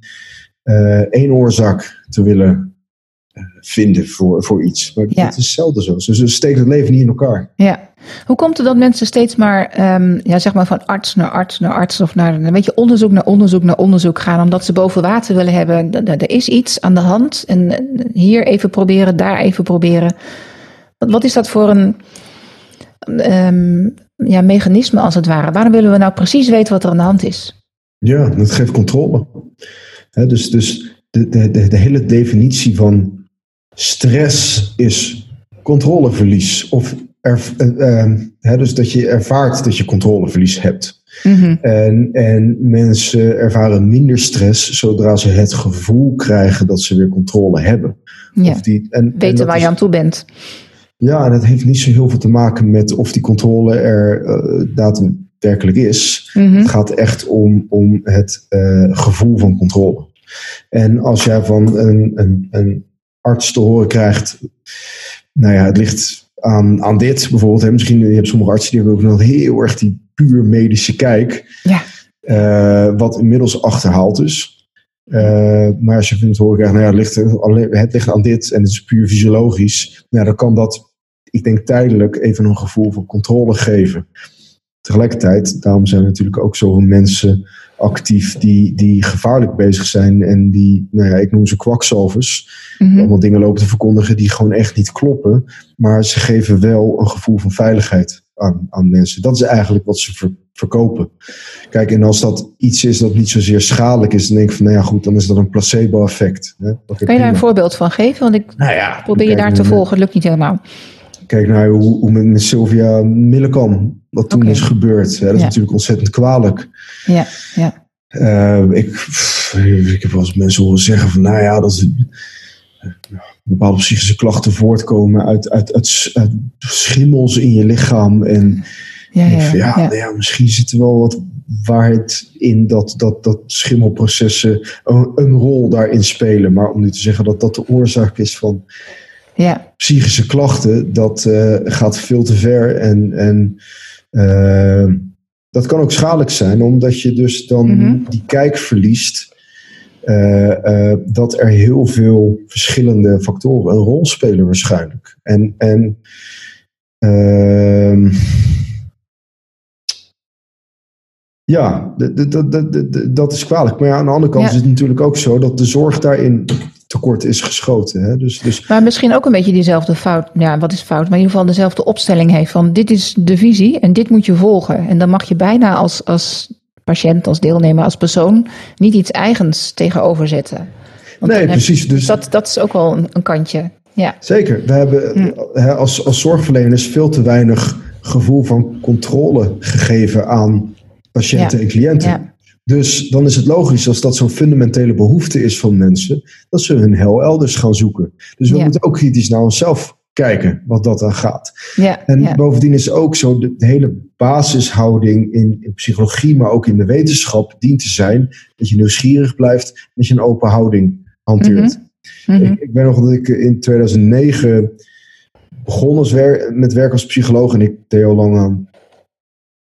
eh, één oorzaak te willen vinden voor, voor iets. Maar Ja. dat is zelden zo. Ze, ze steken het leven niet in elkaar. ja. Hoe komt het dat mensen steeds maar, ehm, ja, zeg maar van arts naar arts naar arts of naar een beetje onderzoek naar onderzoek naar onderzoek gaan, omdat ze boven water willen hebben? Er is iets aan de hand en eh, hier even proberen, daar even proberen. Wat, is dat voor een ehm, ja, mechanisme als het ware? Waarom willen we nou precies weten wat er aan de hand is? Ja, dat geeft controle. Dus dus de, de, de, de hele definitie van stress is controleverlies. Of er, eh, eh, hè, dus dat je ervaart dat je controleverlies hebt. Mhm. En, en mensen ervaren minder stress zodra ze het gevoel krijgen dat ze weer controle hebben. Ja, Of die, en, en weten waar is- je aan toe bent. Ja, en dat heeft niet zo heel veel te maken met of die controle er eh, daadwerkelijk is. Mhm. Het gaat echt om, om het gevoel van controle. En als jij van een, een, een arts te horen krijgt, nou ja, het ligt aan, aan dit bijvoorbeeld. Hè. Misschien je hebt sommige artsen die hebben ook nog heel erg die puur medische kijk, Ja, eh, wat inmiddels achterhaald is. Eh, maar als je vindt horen krijgt, nou ja, het ligt, het ligt aan dit en het is puur fysiologisch, nou, dan kan dat, ik denk tijdelijk, even een gevoel van controle geven. Tegelijkertijd, daarom zijn natuurlijk ook zoveel mensen actief die, die gevaarlijk bezig zijn en die, nou ja, ik noem ze kwakzalvers, Mhm. allemaal dingen lopen te verkondigen die gewoon echt niet kloppen, maar ze geven wel een gevoel van veiligheid aan, aan mensen. Dat is eigenlijk wat ze ver- verkopen. Kijk, en als dat iets is dat niet zozeer schadelijk is, dan denk ik van, nou ja, goed, dan is dat een placebo-effect. hè. Kan je daar een voorbeeld van geven? Want ik Nou ja, probeer je daar te volgen, het lukt niet helemaal. Kijk naar hoe, hoe met Sylvia Millekam, wat toen is gebeurd. Ja, dat is natuurlijk ontzettend kwalijk. Ja, ja. Eh, ik, pff, ik heb wel eens mensen horen zeggen van, nou ja, dat is, bepaalde psychische klachten voortkomen uit, uit, uit, uit schimmels in je lichaam. En ja, ja, ja, ja. ja, misschien zit er wel wat waarheid in dat, dat, dat schimmelprocessen een, een, rol daarin spelen. Maar om nu te zeggen dat dat de oorzaak is van ja. psychische klachten, dat uh, gaat veel te ver. En, en uh, dat kan ook schadelijk zijn, omdat je dus dan mm-hmm. die kijk verliest. Uh, dat er heel veel verschillende factoren een rol spelen waarschijnlijk. En, en ehm, ja, dat is kwalijk. Maar ja, aan de andere kant is het natuurlijk ook zo dat de zorg daarin tekort is geschoten. Hè? Dus, dus... Maar misschien ook een beetje diezelfde fout, ja, wat is fout, maar in ieder geval dezelfde opstelling heeft van dit is de visie en dit moet je volgen. En dan mag je bijna als, als patiënt, als deelnemer, als persoon niet iets eigens tegenover zetten. nee, precies. Dus dat, dat is ook wel een, een kantje. Ja. Zeker. We hebben hm. hè, als, als zorgverleners veel te weinig gevoel van controle gegeven aan patiënten en cliënten. Dus dan is het logisch als dat zo'n fundamentele behoefte is van mensen, dat ze hun hel elders gaan zoeken. Dus we moeten ook kritisch naar onszelf kijken wat dat dan gaat. Ja, en bovendien is ook zo, de, hele basishouding in, in, psychologie, maar ook in de wetenschap, dient te zijn dat je nieuwsgierig blijft, dat je een open houding hanteert. Mhm. Mhm. Ik, ik ben nog dat ik in 2009 begon als met werk als psycholoog en ik deed al lang aan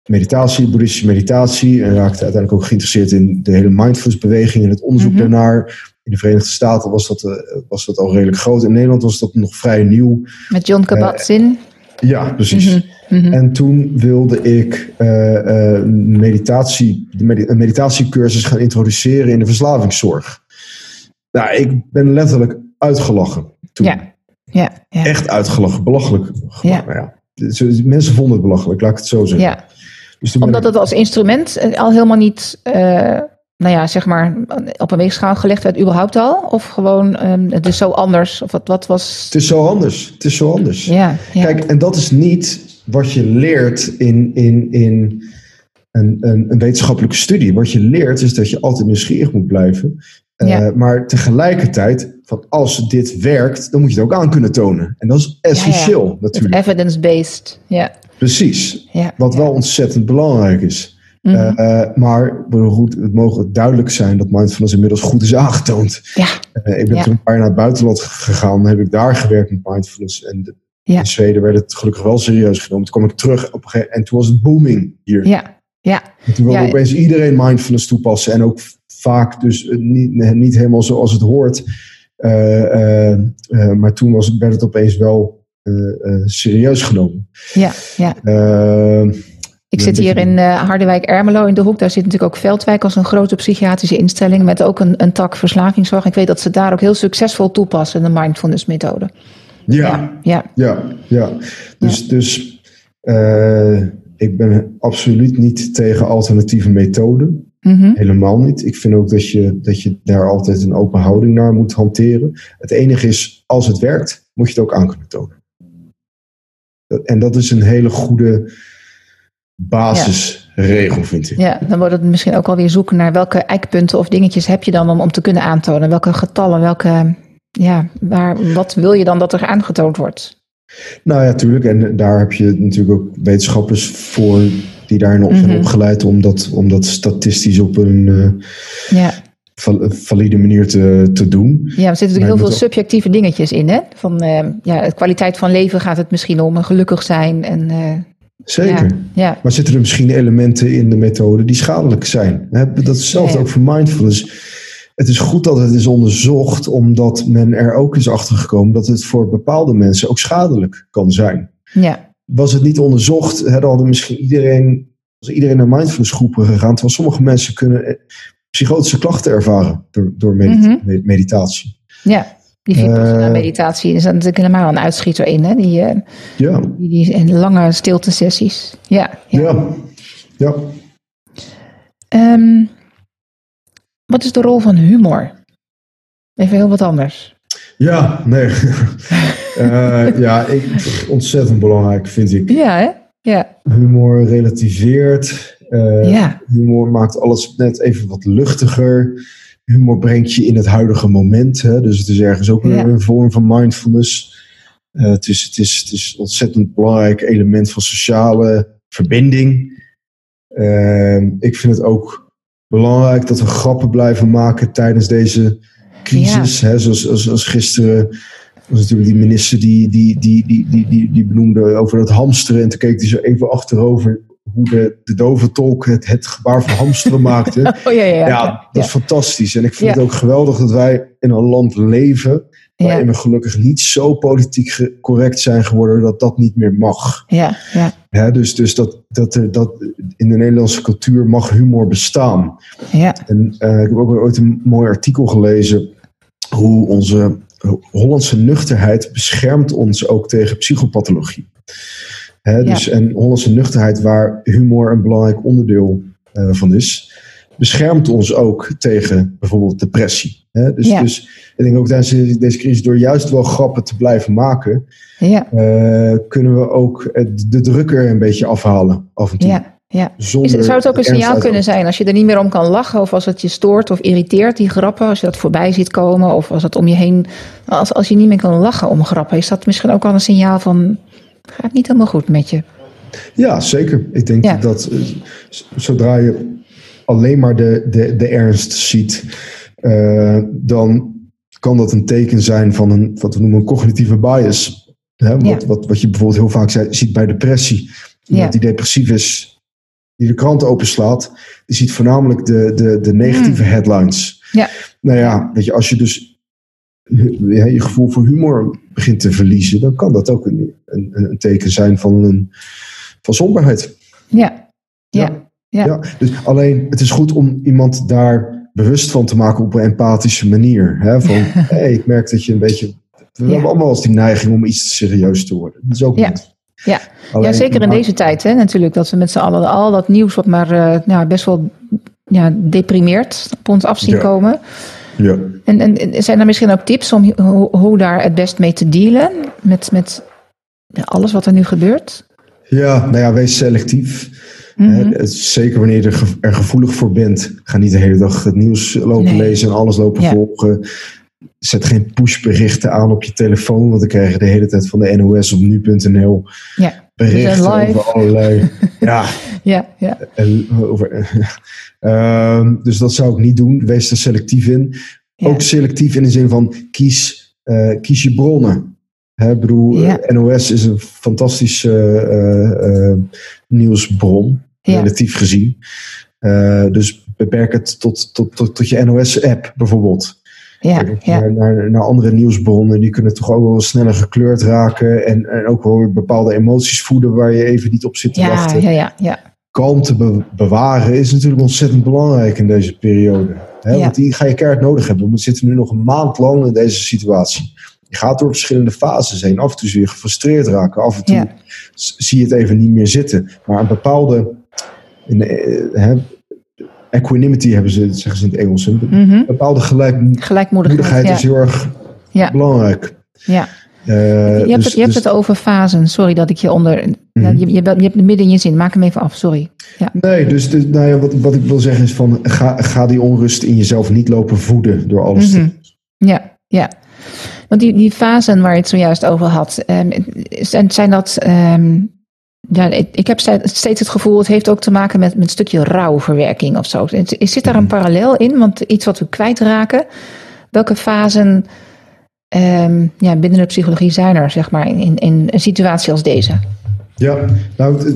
meditatie, boeddhistische meditatie. En raakte uiteindelijk ook geïnteresseerd in de hele mindfulness-beweging en het onderzoek mm daarnaar. In de Verenigde Staten was dat, uh, was dat al redelijk groot. In Nederland was dat nog vrij nieuw. Met John Kabat-Zinn. Uh, ja, precies. Mhm, mhm. En toen wilde ik uh, meditatie, een meditatiecursus gaan introduceren in de verslavingszorg. Nou, ik ben letterlijk uitgelachen toen. Ja. Ja, ja. Echt uitgelachen, belachelijk. Ja. ja. Mensen vonden het belachelijk, laat ik het zo zeggen. Ja. Dus Omdat het als instrument eh, al helemaal niet, uh, nou ja, zeg maar, op een weegschaal gelegd werd, überhaupt al? Of gewoon, um, het is zo anders? Of wat, wat was... Het is zo anders. Het is zo anders. Ja, ja. Kijk, en dat is niet wat je leert in, in, in een, een, een, wetenschappelijke studie. Wat je leert is dat je altijd nieuwsgierig moet blijven. Uh, ja. Maar tegelijkertijd, van als dit werkt, dan moet je het ook aan kunnen tonen. En dat is essentieel ja, natuurlijk. Evidence-based, ja. Precies. Ja, wat wel ontzettend belangrijk is. Mm -hmm. maar goed, het mogen duidelijk zijn dat mindfulness inmiddels goed is aangetoond. Ja. Uh, ik ben toen een paar jaar naar het buitenland gegaan, heb ik daar gewerkt met mindfulness. En in Zweden werd het gelukkig wel serieus genomen. Toen kwam ik terug op een en toen was het booming hier. Ja. Ja. En toen wilde opeens iedereen mindfulness toepassen. En ook vaak dus niet, niet helemaal zoals het hoort. maar toen was, werd het opeens wel eh, eh, serieus genomen. Ja, ja. Eh, ik zit hier in Harderwijk-Ermelo in de hoek. Daar zit natuurlijk ook Veldwijk als een grote psychiatrische instelling met ook een, een tak verslavingszorg. Ik weet dat ze daar ook heel succesvol toepassen, de mindfulness methode. Ja, ja, ja. ja, Dus, dus ik ben absoluut niet tegen alternatieve methoden. Mhm. Helemaal niet. Ik vind ook dat je, dat je daar altijd een open houding naar moet hanteren. Het enige is, als het werkt, moet je het ook aan kunnen tonen. En dat is een hele goede basisregel, vind ik. Ja, dan wordt het misschien ook alweer zoeken naar welke eikpunten of dingetjes heb je dan om, om te kunnen aantonen. Welke getallen, welke, ja, waar, wat wil je dan dat er aangetoond wordt? Nou ja, tuurlijk. En daar heb je natuurlijk ook wetenschappers voor die daarin op zijn mhm. opgeleid om dat, om dat statistisch op een uh, ja valide manier te, te doen. Ja, er zitten natuurlijk heel veel subjectieve dingetjes in. Hè? Van uh, ja, de kwaliteit van leven gaat het misschien om, gelukkig zijn. En, uh, Zeker. Ja, Maar zitten er misschien elementen in de methode die schadelijk zijn? Dat is hetzelfde ook voor mindfulness. Het is goed dat het is onderzocht, omdat men er ook is achtergekomen dat het voor bepaalde mensen ook schadelijk kan zijn. Ja. Was het niet onderzocht, hadden misschien iedereen, als iedereen naar mindfulness groepen gegaan. Terwijl sommige mensen kunnen psychotische klachten ervaren door, door mhm. meditatie. Ja, die uh, meditatie is natuurlijk helemaal een uitschieter in, hè? Die, uh, ja. die, die, en lange stilte sessies. Ja, ja. ja. ja. Um, wat is de rol van humor? Even heel wat anders. Ja, nee. uh, [LAUGHS] ja, ik, ontzettend belangrijk vind ik. Ja, hè? Ja. Humor relativeert. Uh, ja. Humor maakt alles net even wat luchtiger. humor brengt je in het huidige moment. Hè? Dus het is ergens ook een vorm van mindfulness. het, is, het, is, het is een ontzettend belangrijk element van sociale verbinding. Ehm, ik vind het ook belangrijk dat we grappen blijven maken tijdens deze crisis. Hè, zoals, als, als gisteren was natuurlijk die minister die, die, die, die, die, die, die benoemde over dat hamsteren. En toen keek hij zo even achterover hoe de, de dove tolk het, het gebaar van hamsteren [LAUGHS] maakte. Oh, ja, ja, ja, ja, dat is fantastisch. En ik vind het ook geweldig dat wij in een land leven waarin we gelukkig niet zo politiek correct zijn geworden dat dat niet meer mag. Ja, ja. Ja, dus dus dat, dat, dat in de Nederlandse cultuur mag humor bestaan. Ja. En uh, ik heb ook ooit een mooi artikel gelezen hoe onze Hollandse nuchterheid beschermt ons ook tegen psychopathologie. Hè, dus, En Hollandse nuchterheid, waar humor een belangrijk onderdeel uh, van is, beschermt ons ook tegen bijvoorbeeld depressie. Hè? Dus, dus ik denk ook tijdens deze crisis, door juist wel grappen te blijven maken, ja. uh, kunnen we ook de drukker een beetje afhalen af en toe. Ja. Ja. Is, zou het ook een signaal kunnen zijn als je er niet meer om kan lachen of als het je stoort of irriteert, die grappen, als je dat voorbij ziet komen of als het om je heen, als, als je niet meer kan lachen om grappen, is dat misschien ook al een signaal van gaat niet helemaal goed met je? Ja, zeker. Ik denk dat uh, zodra je alleen maar de, de, de ernst ziet, uh, dan kan dat een teken zijn van een, wat we noemen een cognitieve bias. Hè? Wat, wat, wat je bijvoorbeeld heel vaak ziet bij depressie. Iemand die depressief is, die de krant openslaat, die ziet voornamelijk de, de, de negatieve hmm. headlines. Ja. Nou ja, weet je, als je dus je gevoel voor humor begint te verliezen, dan kan dat ook een, een, een teken zijn van, een, van somberheid. Ja. ja. Ja. ja. dus alleen, het is goed om iemand daar bewust van te maken op een empathische manier. Hè? Van, [LAUGHS] hey, ik merk dat je een beetje... We hebben allemaal eens die neiging om iets te serieus te worden. Dat is ook ja. niet. Ja. ja, zeker in deze tijd hè, natuurlijk. Dat we met z'n allen al dat nieuws wat maar uh, nou, best wel ja, deprimeerd op ons af zien komen. Ja. En, en zijn er misschien ook tips om hoe, hoe daar het best mee te dealen? Met, met alles wat er nu gebeurt? Ja, nou ja, wees selectief. Mhm. zeker wanneer je er, gevoelig voor bent. Ga niet de hele dag het nieuws lopen lezen en alles lopen volgen. Zet geen pushberichten aan op je telefoon, want dan krijg je de hele tijd van de NOS op nu.nl ja. berichten over allerlei. [LAUGHS] ja, ja, ja. Over, uh, [LAUGHS] dus dat zou ik niet doen. Wees er selectief in. Ook selectief in de zin van kies, uh, kies je bronnen. Hè, bedoel, NOS is een fantastische uh, nieuwsbron relatief gezien. Uh, dus beperk het tot, tot, tot, tot je NOS-app bijvoorbeeld. Ja, ja. Naar, naar, andere nieuwsbronnen, die kunnen toch ook wel sneller gekleurd raken. En, en ook wel bepaalde emoties voeden waar je even niet op zit te ja, wachten. Ja, ja, ja. Kalmte bewaren is natuurlijk ontzettend belangrijk in deze periode. Hè? Want die ga je keihard nodig hebben. We zitten nu nog een maand lang in deze situatie. Je gaat door verschillende fases heen. Af en toe zie je gefrustreerd raken. Af en toe zie je het even niet meer zitten. Maar een bepaalde uh, equanimity hebben ze, zeggen ze in het Engels. Een mhm. bepaalde gelijk, gelijkmoedigheid is heel erg ja. belangrijk. Ja. Uh, je hebt, dus, het, je hebt dus, het over fasen. Sorry dat ik je onder. -hmm. je, je, je, hebt het midden in je zin. Maak hem even af. Sorry. Ja. Nee, dus, dus nou ja, wat, wat ik wil zeggen is van ga, ga die onrust in jezelf niet lopen voeden door alles te. Ja, ja. Want die, die fasen waar je het zojuist over had, um, zijn, zijn dat um, ja, ik heb steeds het gevoel, het heeft ook te maken met, met een stukje rouwverwerking of zo. Zit daar een mhm. parallel in? Want iets wat we kwijtraken, welke fasen um, ja, binnen de psychologie zijn er, zeg maar, in, in een situatie als deze? Ja, nou,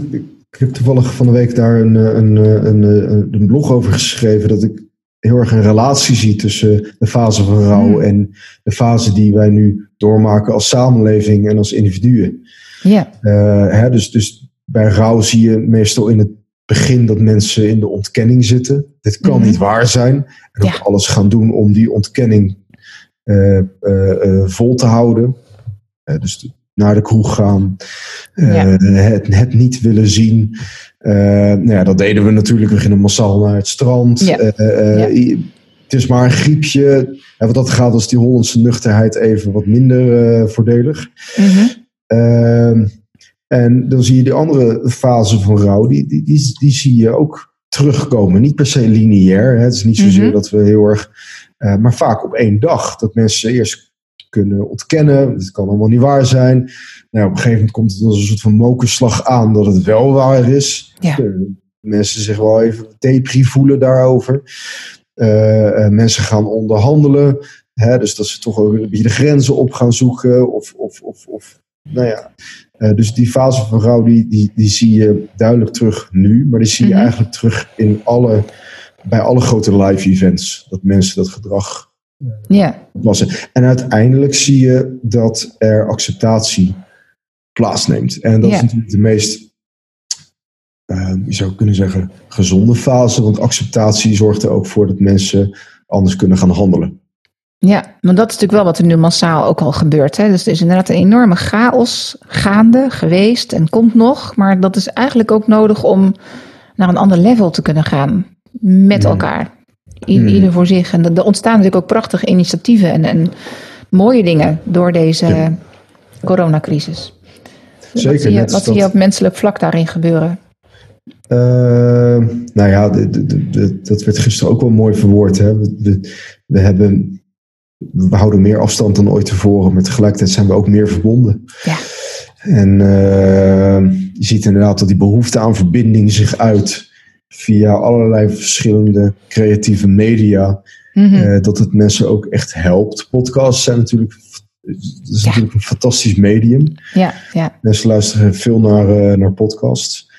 ik heb toevallig van de week daar een, een, een, een blog over geschreven, dat ik heel erg een relatie zie tussen de fase van rouw hmm. en de fase die wij nu doormaken als samenleving en als individuen. Ja. Uh, hè, dus, dus bij rouw zie je meestal in het begin dat mensen in de ontkenning zitten. Dit kan mhm. niet waar zijn. En ook alles gaan doen om die ontkenning uh, uh, vol te houden. dus naar de kroeg gaan. Ja. Het, het, niet willen zien. nou ja, dat deden we natuurlijk. We gingen massaal naar het strand. Ja. Het is maar een griepje. En wat dat gaat, was die Hollandse nuchterheid even wat minder voordelig. Mm en dan zie je die andere fase van rouw, die, die, die, die zie je ook terugkomen. Niet per se lineair. Hè. Het is niet zozeer mhm. dat we heel erg maar vaak op één dag. Dat mensen eerst kunnen ontkennen. Het kan allemaal niet waar zijn. Nou, op een gegeven moment komt het als een soort van mokerslag aan dat het wel waar is. Ja. Mensen zich wel even depri voelen daarover. mensen gaan onderhandelen. Hè, dus dat ze toch ook een beetje de grenzen op gaan zoeken. Of, of, of, of nou ja. Uh, dus die fase van rouw, die, die, die zie je duidelijk terug nu. Maar die zie je mm -hmm. eigenlijk terug in alle, bij alle grote live events. Dat mensen dat gedrag wassen. En uiteindelijk zie je dat er acceptatie plaatsneemt. En dat is natuurlijk de meest, uh, je zou kunnen zeggen, gezonde fase. Want acceptatie zorgt er ook voor dat mensen anders kunnen gaan handelen. Ja, maar dat is natuurlijk wel wat er nu massaal ook al gebeurt. Hè? Dus er is inderdaad een enorme chaos gaande geweest en komt nog. Maar dat is eigenlijk ook nodig om naar een ander level te kunnen gaan met Mm. elkaar. I- Mm. Ieder voor zich. En er ontstaan natuurlijk ook prachtige initiatieven en, en mooie dingen door deze Ja. coronacrisis. Zeker, Wat zie je, wat zie je dat- op menselijk vlak daarin gebeuren? Uh, nou ja, de, de, de, de- dat werd gisteren ook wel mooi verwoord. Hè? We, we, we hebben, we houden meer afstand dan ooit tevoren, maar tegelijkertijd zijn we ook meer verbonden. Ja. En uh, je ziet inderdaad dat die behoefte aan verbinding zich uit via allerlei verschillende creatieve media. Mhm. Uh, dat het mensen ook echt helpt. Podcasts zijn natuurlijk, het is Ja. natuurlijk een fantastisch medium. ja, ja, Mensen luisteren veel naar, eh, naar podcasts.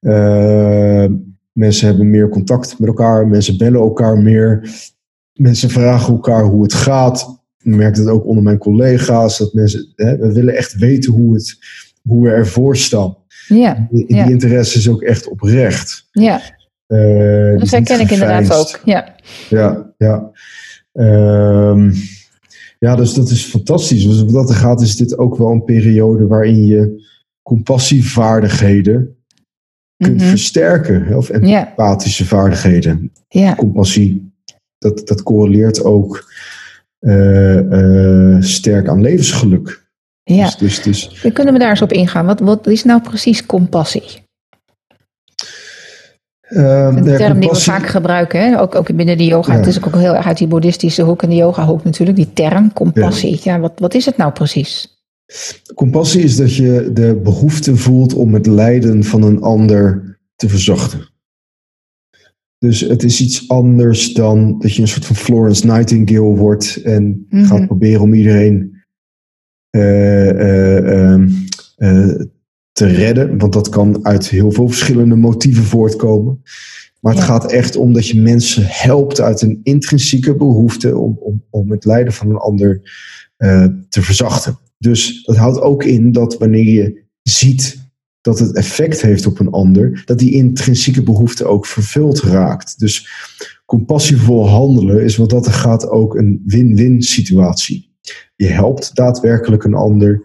Eh, mensen hebben meer contact met elkaar. Mensen bellen elkaar meer. Mensen vragen elkaar hoe het gaat. Ik merk dat ook onder mijn collega's. Dat mensen, hè, we willen echt weten hoe, het, hoe we ervoor staan. ja, Die, Ja. interesse is ook echt oprecht. ja. Eh, Dat herken ik inderdaad ook. Ja, Ja, ja. Ehm, ja, dus dat is fantastisch. Dus wat dat er gaat, is dit ook wel een periode waarin je compassievaardigheden kunt Mhm. versterken. Of empathische vaardigheden. ja. Compassie, dat, dat correleert ook eh, eh, sterk aan levensgeluk. ja. Dus, dus, dus Dan kunnen we daar eens op ingaan. Wat, wat is nou precies compassie? ehm, Een ja, term die we vaak gebruiken, hè? Ook, ook binnen de yoga. Ja. Het is ook heel erg uit die boeddhistische hoek en de yoga hoek natuurlijk. Die term, compassie. Ja, wat, wat is het nou precies? Compassie is dat je de behoefte voelt om het lijden van een ander te verzachten. Dus het is iets anders dan dat je een soort van Florence Nightingale wordt en Mhm. gaat proberen om iedereen eh, eh, ehm, eh, te redden. Want dat kan uit heel veel verschillende motieven voortkomen. Maar het Ja. gaat echt om dat je mensen helpt uit een intrinsieke behoefte om, om, om het lijden van een ander te verzachten. Dus dat houdt ook in dat wanneer je ziet dat het effect heeft op een ander, dat die intrinsieke behoefte ook vervuld raakt. Dus compassievol handelen is wat dat er gaat ook een win-win situatie. Je helpt daadwerkelijk een ander,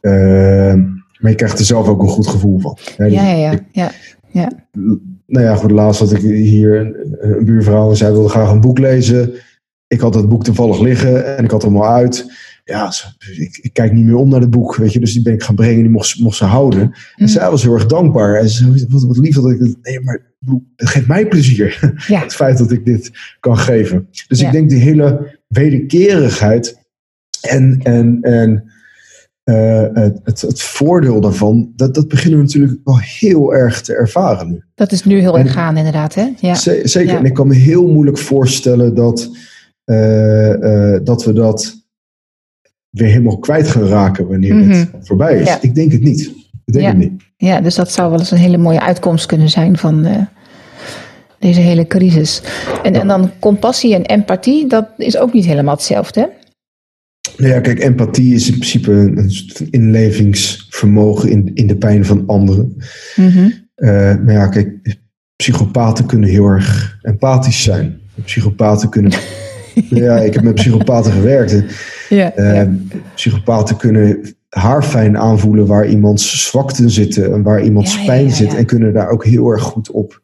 eh, maar je krijgt er zelf ook een goed gevoel van. Hè, Ja, ja, ja. ja. nou ja, goed, laatst had ik hier een, een buurvrouw en zij wilde graag een boek lezen. Ik had dat boek toevallig liggen en ik had hem al uit. Ja, ik, ik kijk niet meer om naar het boek, weet je. Dus die ben ik gaan brengen, die mocht, ze- mocht ze houden. En Mm. zij was heel erg dankbaar. En ze wat, wat lief dat ik dit... Nee, maar het geeft mij plezier. [LAUGHS] Ja. Het feit dat ik dit kan geven. Dus Ja. ik denk die hele wederkerigheid en, en, en eh, het, het, voordeel daarvan, dat, dat beginnen we natuurlijk wel heel erg te ervaren nu. Dat is nu heel erg gaande inderdaad, hè? Ja. Zeker. Ja. En ik kan me heel moeilijk voorstellen dat, eh, eh, dat we dat weer helemaal kwijt gaan raken wanneer Mhm. het voorbij is. Ja. Ik denk het niet. Ik denk Ja. het niet. ja, dus dat zou wel eens een hele mooie uitkomst kunnen zijn van eh, deze hele crisis. En, en dan compassie en empathie, dat is ook niet helemaal hetzelfde, hè? Nou ja, kijk, empathie is in principe een, een soort van inlevingsvermogen in, in de pijn van anderen. Maar ja, kijk, psychopaten kunnen heel erg empathisch zijn. Psychopaten kunnen. [LAUGHS] [LAUGHS] ja, ik heb met psychopaten gewerkt. Ja, eh, ja. Psychopaten kunnen haarfijn aanvoelen waar iemands zwakten zitten en waar iemands Ja, pijn zit. En kunnen daar ook heel erg goed op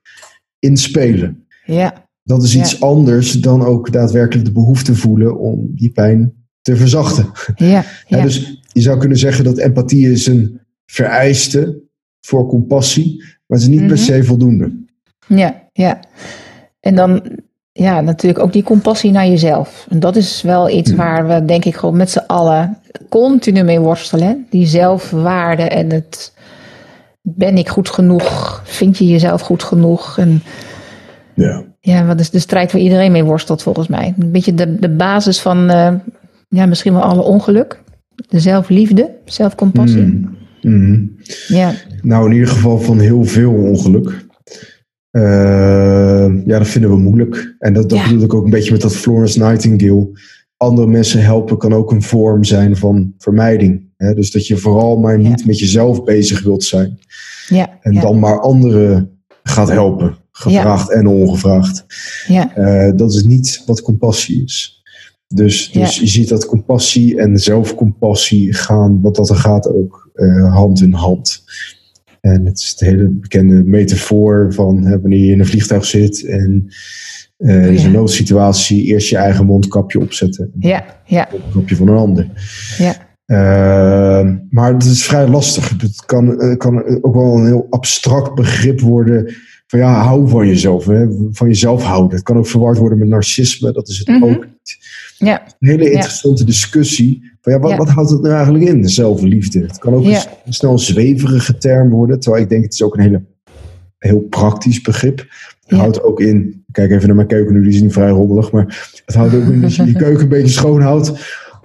inspelen. ja. Dat is iets anders dan ook daadwerkelijk de behoefte voelen om die pijn te verzachten. ja, Ja, ja. dus je zou kunnen zeggen dat empathie is een vereiste voor compassie, maar het is niet per Mhm. se voldoende. Ja, ja. En dan ja, natuurlijk ook die compassie naar jezelf. En dat is wel iets Hmm. waar we, denk ik, gewoon met z'n allen continu mee worstelen. Die zelfwaarde en het. Ben ik goed genoeg? Vind je jezelf goed genoeg? En Ja. ja, wat is de strijd waar iedereen mee worstelt, volgens mij? Een beetje de, de basis van, eh, ja, misschien wel alle ongeluk. De zelfliefde, zelfcompassie. Mm. Mhm. Ja, Nou, in ieder geval van heel veel ongeluk. Eh, ja, dat vinden we moeilijk. En dat, dat Ja. bedoel ik ook een beetje met dat Florence Nightingale. Andere mensen helpen kan ook een vorm zijn van vermijding. Hè? Dus dat je vooral maar niet Ja. met jezelf bezig wilt zijn. ja, En dan maar anderen gaat helpen. Gevraagd en ongevraagd. ja, Eh, dat is niet wat compassie is. Dus, dus Ja. je ziet dat compassie en zelfcompassie gaan, wat dat er gaat, ook eh, hand in hand. En het is de hele bekende metafoor van hè, wanneer je in een vliegtuig zit en er is Ja. een noodsituatie, eerst je eigen mondkapje opzetten. ja, ja, mondkapje van een ander. ja, Uh, maar het is vrij lastig. Het kan, eh, kan ook wel een heel abstract begrip worden. Van ja, hou van jezelf. Hè? Van jezelf houden. Het kan ook verward worden met narcisme. Dat is het Mhm. ook niet. Ja, Een hele interessante discussie. Van ja, wat, Ja. wat houdt het nou eigenlijk in, zelfliefde? Het kan ook Ja. een snel een zweverige term worden. Terwijl ik denk, het is ook een hele, heel praktisch begrip. Het houdt ook in, kijk even naar mijn keuken nu, die is niet vrij rommelig. Maar het houdt ook in dat je je [LAUGHS] keuken een beetje schoonhoudt.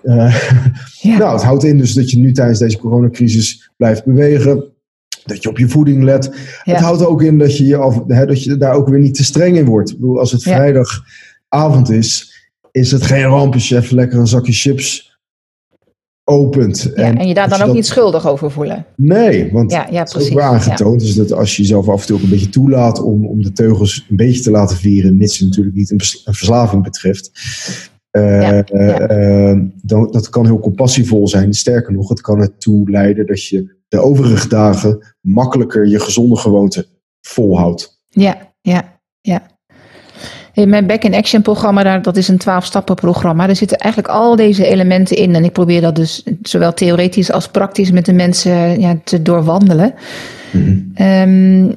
Eh, ja, nou, het houdt in dus dat je nu tijdens deze coronacrisis blijft bewegen. Dat je op je voeding let. Het houdt ook in dat je, je af, hè, dat je daar ook weer niet te streng in wordt. Ik bedoel, als het vrijdagavond is, is het geen ramp als je even lekker een zakje chips opent. ja. En je daar dan ook dat- niet schuldig over voelen. Nee, want Ja, ja het is ook aangetoond. Dus dat als je jezelf af en toe ook een beetje toelaat om, om de teugels een beetje te laten vieren, mits het natuurlijk niet een, verslaving betreft. Ja, ja. eh, dan, dat kan heel compassievol zijn. Sterker nog, het kan ertoe leiden dat je de overige dagen makkelijker je gezonde gewoonte volhoudt. Ja, ja, ja. In mijn Back in Action programma, daar, dat is een 12-stappen programma. Daar zitten eigenlijk al deze elementen in. En ik probeer dat dus zowel theoretisch als praktisch met de mensen ja, te doorwandelen. Ehm,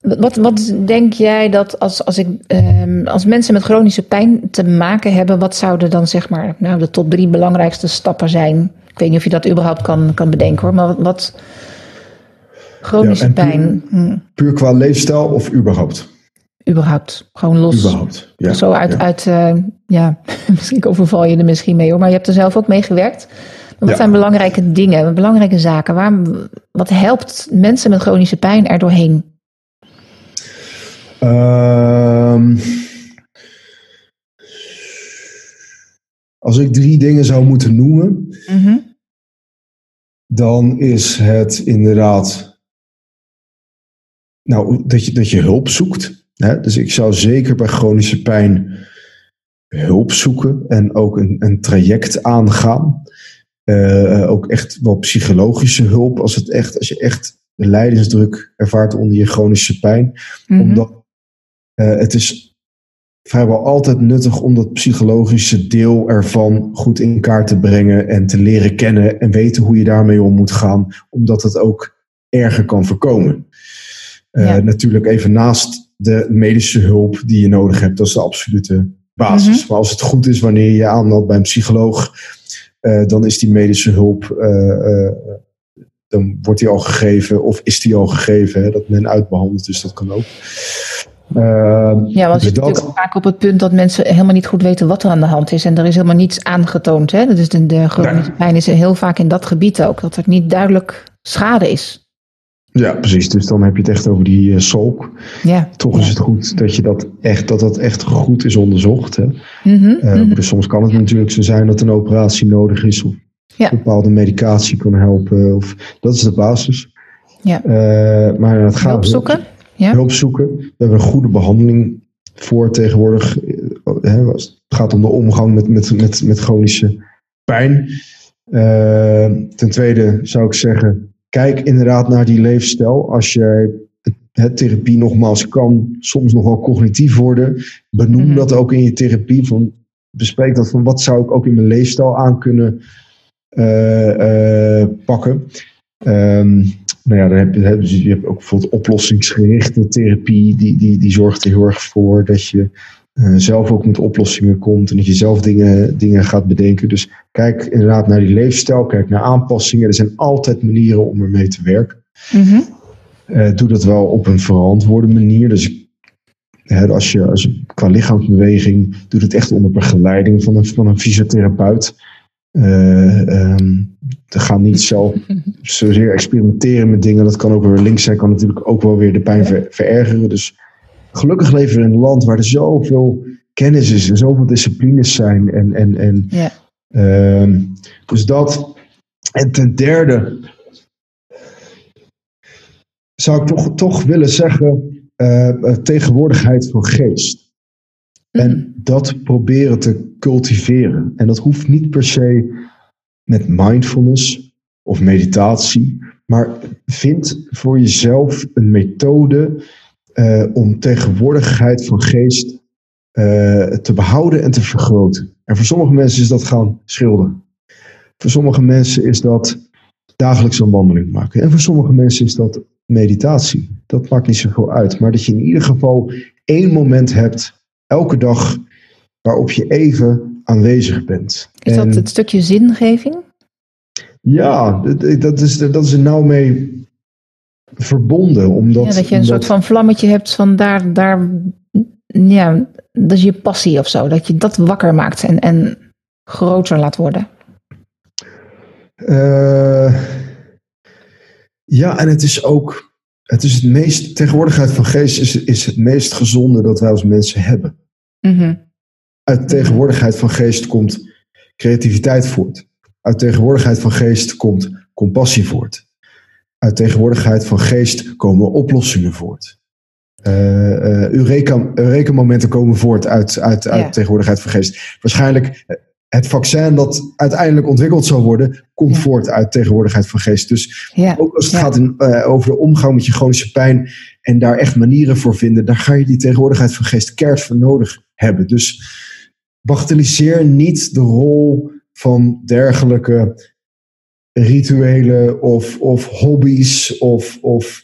wat, wat denk jij dat als, als, ik, ehm, als mensen met chronische pijn te maken hebben, wat zouden dan zeg maar nou, de top drie belangrijkste stappen zijn? Ik weet niet of je dat überhaupt kan, kan bedenken hoor, maar wat, wat chronische Ja, en puur- pijn, hm, Puur qua leefstijl of überhaupt? Überhaupt, gewoon los. Überhaupt. Ja, Zo uit, ja. uit eh, ja, [LAUGHS] misschien overval je er misschien mee hoor, maar je hebt er zelf ook mee gewerkt. Maar wat Ja. zijn belangrijke dingen, belangrijke zaken? Waar, wat helpt mensen met chronische pijn er doorheen? Ehm, als ik drie dingen zou moeten noemen, Mhm. dan is het inderdaad nou, dat, je, dat je hulp zoekt. Dus ik zou zeker bij chronische pijn hulp zoeken en ook een, een traject aangaan. Eh, ook echt wel psychologische hulp als, het echt, als je echt de lijdensdruk ervaart onder je chronische pijn. Mhm. Omdat eh, het is vrijwel altijd nuttig om dat psychologische deel ervan goed in kaart te brengen en te leren kennen en weten hoe je daarmee om moet gaan, omdat het ook erger kan voorkomen. Eh, Ja. Natuurlijk even naast de medische hulp die je nodig hebt, dat is de absolute basis. Mhm. Maar als het goed is wanneer je aanmeldt bij een psycholoog, eh, dan is die medische hulp, eh, eh, dan wordt die al gegeven of is die al gegeven, hè, dat men uitbehandelt, dus dat kan ook. Ehm, Ja, want dus je dat- natuurlijk ook vaak op het punt dat mensen helemaal niet goed weten wat er aan de hand is. En er is helemaal niets aangetoond. Hè? Dus de, de chronische pijn is heel vaak in dat gebied ook. Dat er niet duidelijk schade is. Ja, precies. Dus dan heb je het echt over die uh, solk. Ja. Toch is het goed dat je dat echt, dat dat echt goed is onderzocht. Hè? Mhm, Uh, mhm. dus soms kan het natuurlijk zo zijn dat een operatie nodig is of Ja. bepaalde medicatie kan helpen. Of, dat is de basis. Ja. Uh, maar het gaat Hulp zoeken. Ja. hulp zoeken. We hebben een goede behandeling voor tegenwoordig. Hè, het gaat om de omgang met, met, met, met chronische pijn. Ten tweede zou ik zeggen, kijk inderdaad naar die leefstijl. Als je het therapie nogmaals kan soms nogal cognitief worden. Benoem Mhm. dat ook in je therapie. Van, bespreek dat van wat zou ik ook in mijn leefstijl aan kunnen uh, uh, pakken. Um, nou ja, dan heb je, dus je hebt ook bijvoorbeeld oplossingsgerichte therapie. Die, die, die zorgt er heel erg voor dat je zelf ook met oplossingen komt en dat je zelf dingen, dingen gaat bedenken. Dus kijk inderdaad naar die leefstijl, kijk naar aanpassingen. Er zijn altijd manieren om ermee te werken. Mhm. doe dat wel op een verantwoorde manier. Dus als, je, als je qua lichaamsbeweging doet het echt onder begeleiding van een, van een fysiotherapeut. Uh, um, gaan niet zelf [LAUGHS] zozeer experimenteren met dingen. Dat kan ook weer links zijn, kan natuurlijk ook wel weer de pijn verergeren. Dus gelukkig leven we in een land waar er zoveel kennis is en zoveel disciplines zijn. En, en, en, ja. uh, dus dat. En ten derde zou ik toch, toch willen zeggen uh, tegenwoordigheid van geest. En mhm. dat proberen te cultiveren. En dat hoeft niet per se met mindfulness of meditatie. Maar vind voor jezelf een methode uh, om tegenwoordigheid van geest uh, te behouden en te vergroten. En voor sommige mensen is dat gaan schilderen. Voor sommige mensen is dat dagelijks een wandeling maken. En voor sommige mensen is dat meditatie. Dat maakt niet zoveel uit. Maar dat je in ieder geval één moment hebt, elke dag, waarop je even aanwezig bent. Is dat het stukje zingeving? Ja, dat is, dat is er nou mee verbonden. Omdat, ja, dat je een soort van vlammetje hebt van daar, daar ja, dat is je passie of zo. Dat je dat wakker maakt en, en groter laat worden. Uh, ja, en het is ook, het is het meest, tegenwoordigheid van geest is, is het meest gezonde dat wij als mensen hebben. Mm Uit tegenwoordigheid van geest komt creativiteit voort. Uit tegenwoordigheid van geest komt compassie voort. Uit tegenwoordigheid van geest komen oplossingen voort. Uh, uh, Eureka-momenten komen voort uit, uit, uit tegenwoordigheid van geest. Waarschijnlijk het vaccin dat uiteindelijk ontwikkeld zal worden, komt voort uit tegenwoordigheid van geest. Dus ook als het gaat in, uh, over de omgang met je chronische pijn en daar echt manieren voor vinden, daar ga je die tegenwoordigheid van geest keert voor nodig hebben. Dus bagatelliseer niet de rol van dergelijke rituelen of, of hobby's of, of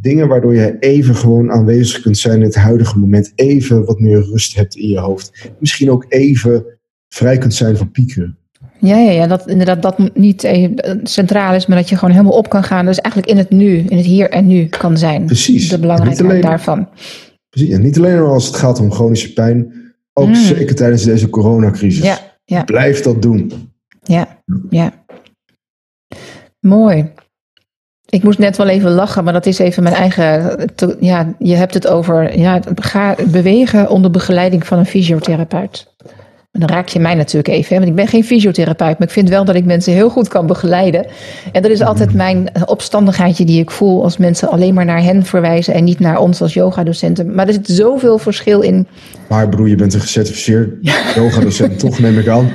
dingen waardoor je even gewoon aanwezig kunt zijn in het huidige moment. Even wat meer rust hebt in je hoofd. Misschien ook even vrij kunt zijn van piekeren. Ja, ja, ja dat inderdaad dat niet centraal is, maar dat je gewoon helemaal op kan gaan. Dus eigenlijk in het nu, in het hier en nu kan zijn. Precies. De belangrijkheid daarvan. Precies, en niet alleen als het gaat om chronische pijn, ook mm. zeker tijdens deze coronacrisis. Ja, ja. Blijf dat doen. Ja, ja. Mooi. Ik moest net wel even lachen, maar dat is even mijn eigen. Ja, je hebt het over ja, ga bewegen onder begeleiding van een fysiotherapeut. dan raak je mij natuurlijk even, hè, want ik ben geen fysiotherapeut, maar ik vind wel dat ik mensen heel goed kan begeleiden. En dat is altijd mhm. mijn opstandigheidje die ik voel als mensen alleen maar naar hen verwijzen en niet naar ons als yogadocenten. Maar er zit zoveel verschil in. Maar broer, je bent een gecertificeerd [LAUGHS] yogadocent, toch neem ik aan.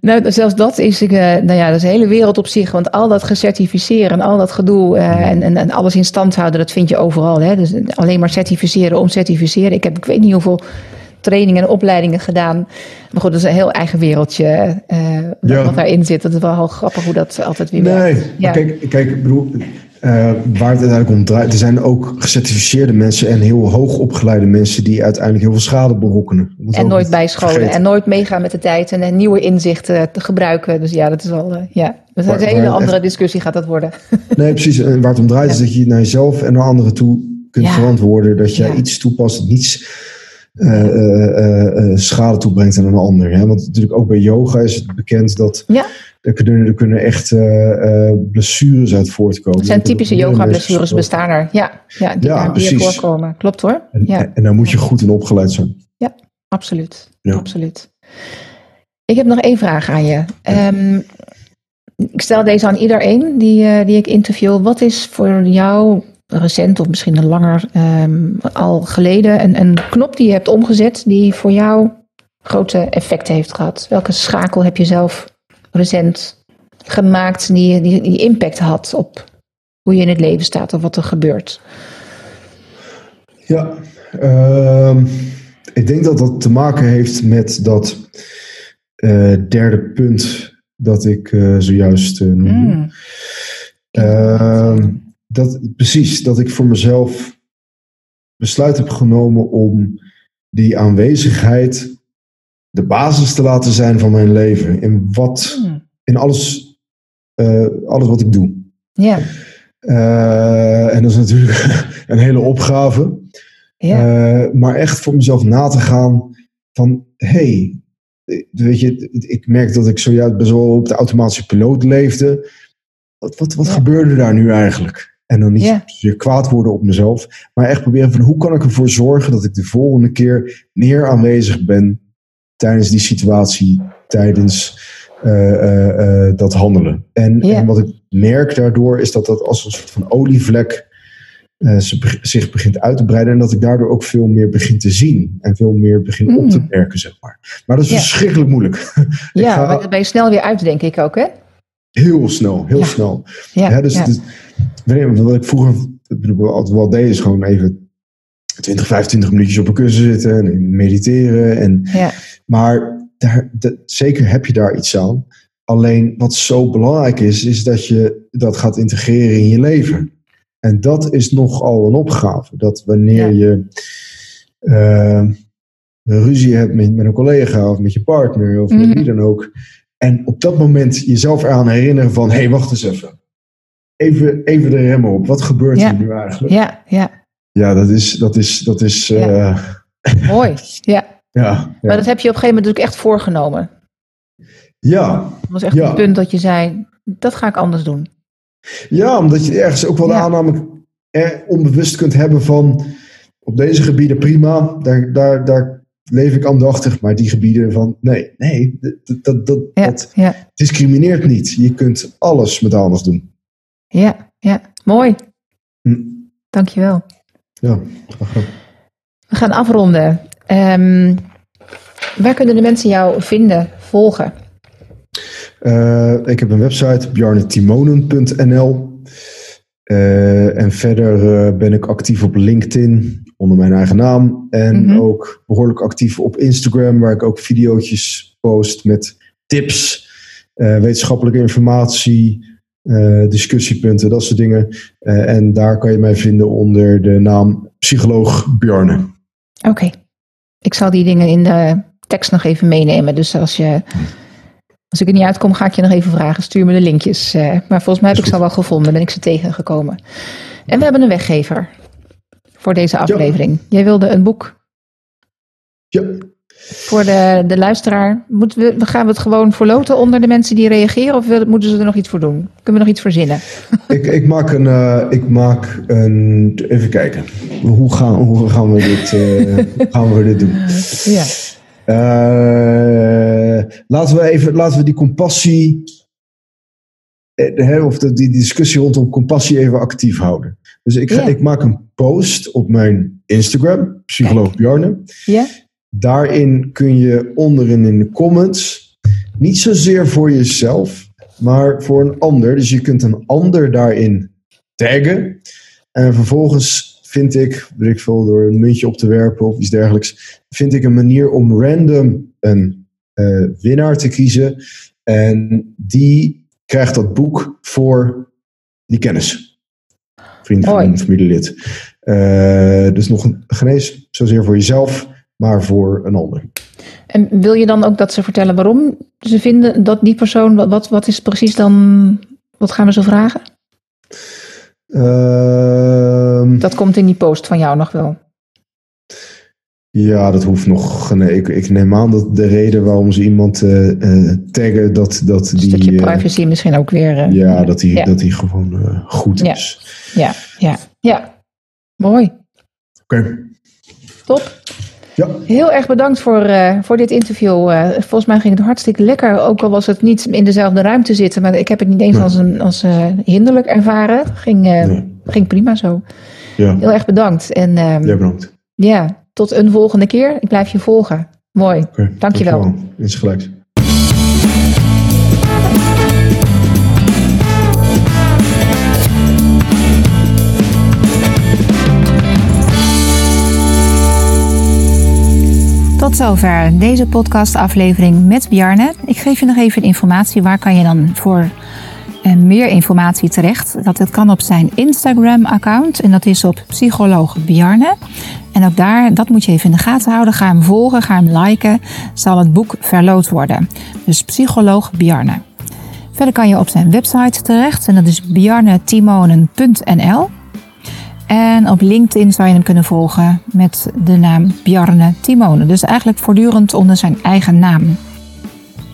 Nou, zelfs dat is, uh, nou ja, dat is een hele wereld op zich. Want al dat gecertificeren en al dat gedoe uh, en, en, en, alles in stand houden, dat vind je overal. Hè? Dus alleen maar certificeren om certificeren. Ik heb, ik weet niet hoeveel trainingen en opleidingen gedaan. Maar goed, dat is een heel eigen wereldje uh, ja. wat daarin zit. Dat is wel heel grappig hoe dat altijd weer nee, werkt. Nee, ja. kijk, kijk, bedoel, uh, waar het uiteindelijk om draait. Er zijn ook gecertificeerde mensen en heel hoog opgeleide mensen die uiteindelijk heel veel schade berokkenen. En nooit bijscholen en nooit meegaan met de tijd en nieuwe inzichten te gebruiken. Dus ja, dat is wel, uh, ja, dat is een hele andere discussie gaat dat worden. [LAUGHS] Nee, precies. En waar het om draait ja. is dat je naar jezelf en naar anderen toe kunt ja. verantwoorden. Dat je iets toepast dat niets schade toebrengt aan een ander. Hè? Want natuurlijk ook bij yoga is het bekend dat ja. er, kunnen, er kunnen echt blessures uit voortkomen. Er zijn typische yoga-blessures bestaan er. Ja, ja die ja, voorkomen. Klopt hoor. En, ja. en daar moet je goed in opgeleid zijn. Ja, absoluut. absoluut. Ik heb nog één vraag aan je. Um, ik stel deze aan iedereen die, die ik interview. Wat is voor jou recent of misschien een langer um, al geleden een, een knop die je hebt omgezet die voor jou grote effecten heeft gehad? Welke schakel heb je zelf recent gemaakt die, die, die impact had op hoe je in het leven staat of wat er gebeurt? Ja, uh, ik denk dat dat te maken heeft met dat uh, derde punt dat ik uh, zojuist uh, noemde. Mm. Dat, precies, dat ik voor mezelf besluit heb genomen om die aanwezigheid de basis te laten zijn van mijn leven. In wat, hmm. in alles, uh, alles wat ik doe. Ja. Uh, en dat is natuurlijk [LAUGHS] een hele opgave. Ja. Uh, maar echt voor mezelf na te gaan van, hey, weet je, ik merk dat ik zojuist best wel op de automatische piloot leefde. Wat, wat, wat gebeurde daar nu eigenlijk? En dan niet ja. kwaad worden op mezelf, maar echt proberen van hoe kan ik ervoor zorgen dat ik de volgende keer meer aanwezig ben tijdens die situatie, tijdens uh, uh, uh, dat handelen. En, en, wat ik merk daardoor is dat dat als een soort van olievlek zich begint uit te breiden en dat ik daardoor ook veel meer begin te zien en veel meer begin op te mm. merken, zeg maar. Maar dat is verschrikkelijk moeilijk. [LAUGHS] ja, ga, maar ben je snel weer uit, denk ik ook, hè? Heel snel, heel snel. Ja, dus, dus wat ik vroeger altijd wel deed, is gewoon even 20, 25 minuutjes op een kussen zitten en mediteren. En, ja. Maar daar, zeker heb je daar iets aan. Alleen wat zo belangrijk is, is dat je dat gaat integreren in je leven. En dat is nogal een opgave. Dat wanneer je uh, ruzie hebt met, met een collega of met je partner of met mhm. wie dan ook. En op dat moment jezelf eraan herinneren van, hé, hey, wacht eens even. Even, even de remmen op. Wat gebeurt er nu eigenlijk? Ja, ja. Ja, dat is. Dat is, dat is ja. Uh, Mooi, [LAUGHS] ja. ja. Maar dat heb je op een gegeven moment natuurlijk echt voorgenomen. Ja. Dat was echt een punt dat je zei: dat ga ik anders doen. Ja, omdat je ergens ook wel de aanname onbewust kunt hebben van. Op deze gebieden prima, daar, daar, daar leef ik aandachtig, maar die gebieden van nee, nee, dat, dat, dat, dat discrimineert niet. Je kunt alles met anders doen. Ja, ja, mooi. Hm. Dankjewel. Ja, We gaan afronden. Um, waar kunnen de mensen jou vinden, volgen? Uh, ik heb een website, bjarnetimonen.nl. Uh, en verder uh, ben ik actief op LinkedIn onder mijn eigen naam. En mm -hmm. ook behoorlijk actief op Instagram, waar ik ook video's post met tips, wetenschappelijke informatie, uh, discussiepunten, dat soort dingen. Uh, en daar kan je mij vinden onder de naam Psycholoog Bjarne. Oké. Ik zal die dingen in de tekst nog even meenemen. Dus als, je, als ik er niet uitkom, ga ik je nog even vragen. Stuur me de linkjes. Maar volgens mij heb ik ze al wel gevonden. Ben ik ze tegengekomen. En we hebben een weggever voor deze aflevering. Ja. Jij wilde een boek. Ja. Voor de, de luisteraar, moeten we, gaan we het gewoon verloten onder de mensen die reageren? Of moeten ze er nog iets voor doen? Kunnen we nog iets verzinnen? [LAUGHS] Ik, ik, maak, een, uh, ik maak een. Even kijken. Hoe gaan, hoe gaan, we, dit, uh, [LAUGHS] gaan we dit doen? Ja. Uh, laten, we even, laten we die compassie. of de, die discussie rondom compassie even actief houden. Dus ik, ga, ik maak een post op mijn Instagram, psycholoog Bjarne. Ja. Daarin kun je onderin in de comments, niet zozeer voor jezelf, maar voor een ander. Dus je kunt een ander daarin taggen. En vervolgens vind ik, weet ik veel, door een muntje op te werpen of iets dergelijks, vind ik een manier om random een uh, winnaar te kiezen. En die krijgt dat boek voor die kennis. Vriend van familielid. Uh, dus nog een genees, zozeer voor jezelf maar voor een ander. En wil je dan ook dat ze vertellen waarom ze vinden dat die persoon, wat, wat is precies dan, wat gaan we zo vragen? Uh, dat komt in die post van jou nog wel. Ja, dat hoeft nog. Nee, ik, ik neem aan dat de reden waarom ze iemand uh, uh, taggen, dat, dat die. Een stukje uh, privacy misschien ook weer. ja, dat die, ja. dat die gewoon goed is. Ja, ja, ja. Mooi. Oké. Okay. Top. Ja. Heel erg bedankt voor, uh, voor dit interview. Uh, volgens mij ging het hartstikke lekker. Ook al was het niet in dezelfde ruimte zitten. Maar ik heb het niet eens nee. als, een, als uh, hinderlijk ervaren. Ging, nee. ging prima zo. Ja. Heel erg bedankt. En, ja, bedankt. Ja, tot een volgende keer. Ik blijf je volgen. Mooi. Okay, dankjewel. Dankjewel. Iets gelijks. Tot zover deze podcastaflevering met Bjarne. Ik geef je nog even informatie. Waar kan je dan voor en meer informatie terecht. Dat, dat kan op zijn Instagram-account en dat is op psycholoog Bjarne. En ook daar, dat moet je even in de gaten houden. Ga hem volgen, ga hem liken. Zal het boek verloot worden. Dus psycholoog Bjarne. Verder kan je op zijn website terecht en dat is bjarnetimonen.nl. En op LinkedIn zou je hem kunnen volgen met de naam Bjarne Timonen. Dus eigenlijk voortdurend onder zijn eigen naam.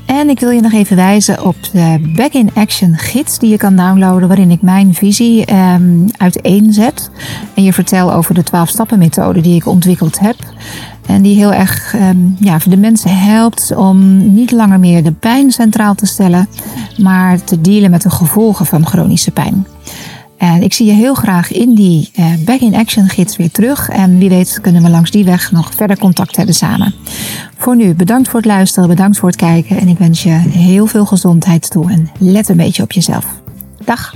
En ik wil je nog even wijzen op de Back in Action gids die je kan downloaden, waarin ik mijn visie um, uiteenzet. En je vertel over de 12 stappen methode die ik ontwikkeld heb. En die heel erg um, ja, voor de mensen helpt om niet langer meer de pijn centraal te stellen, maar te dealen met de gevolgen van chronische pijn. En ik zie je heel graag in die uh, Back in Action gids weer terug. En wie weet kunnen we langs die weg nog verder contact hebben samen. Voor nu, bedankt voor het luisteren, bedankt voor het kijken. En ik wens je heel veel gezondheid toe en let een beetje op jezelf. Dag!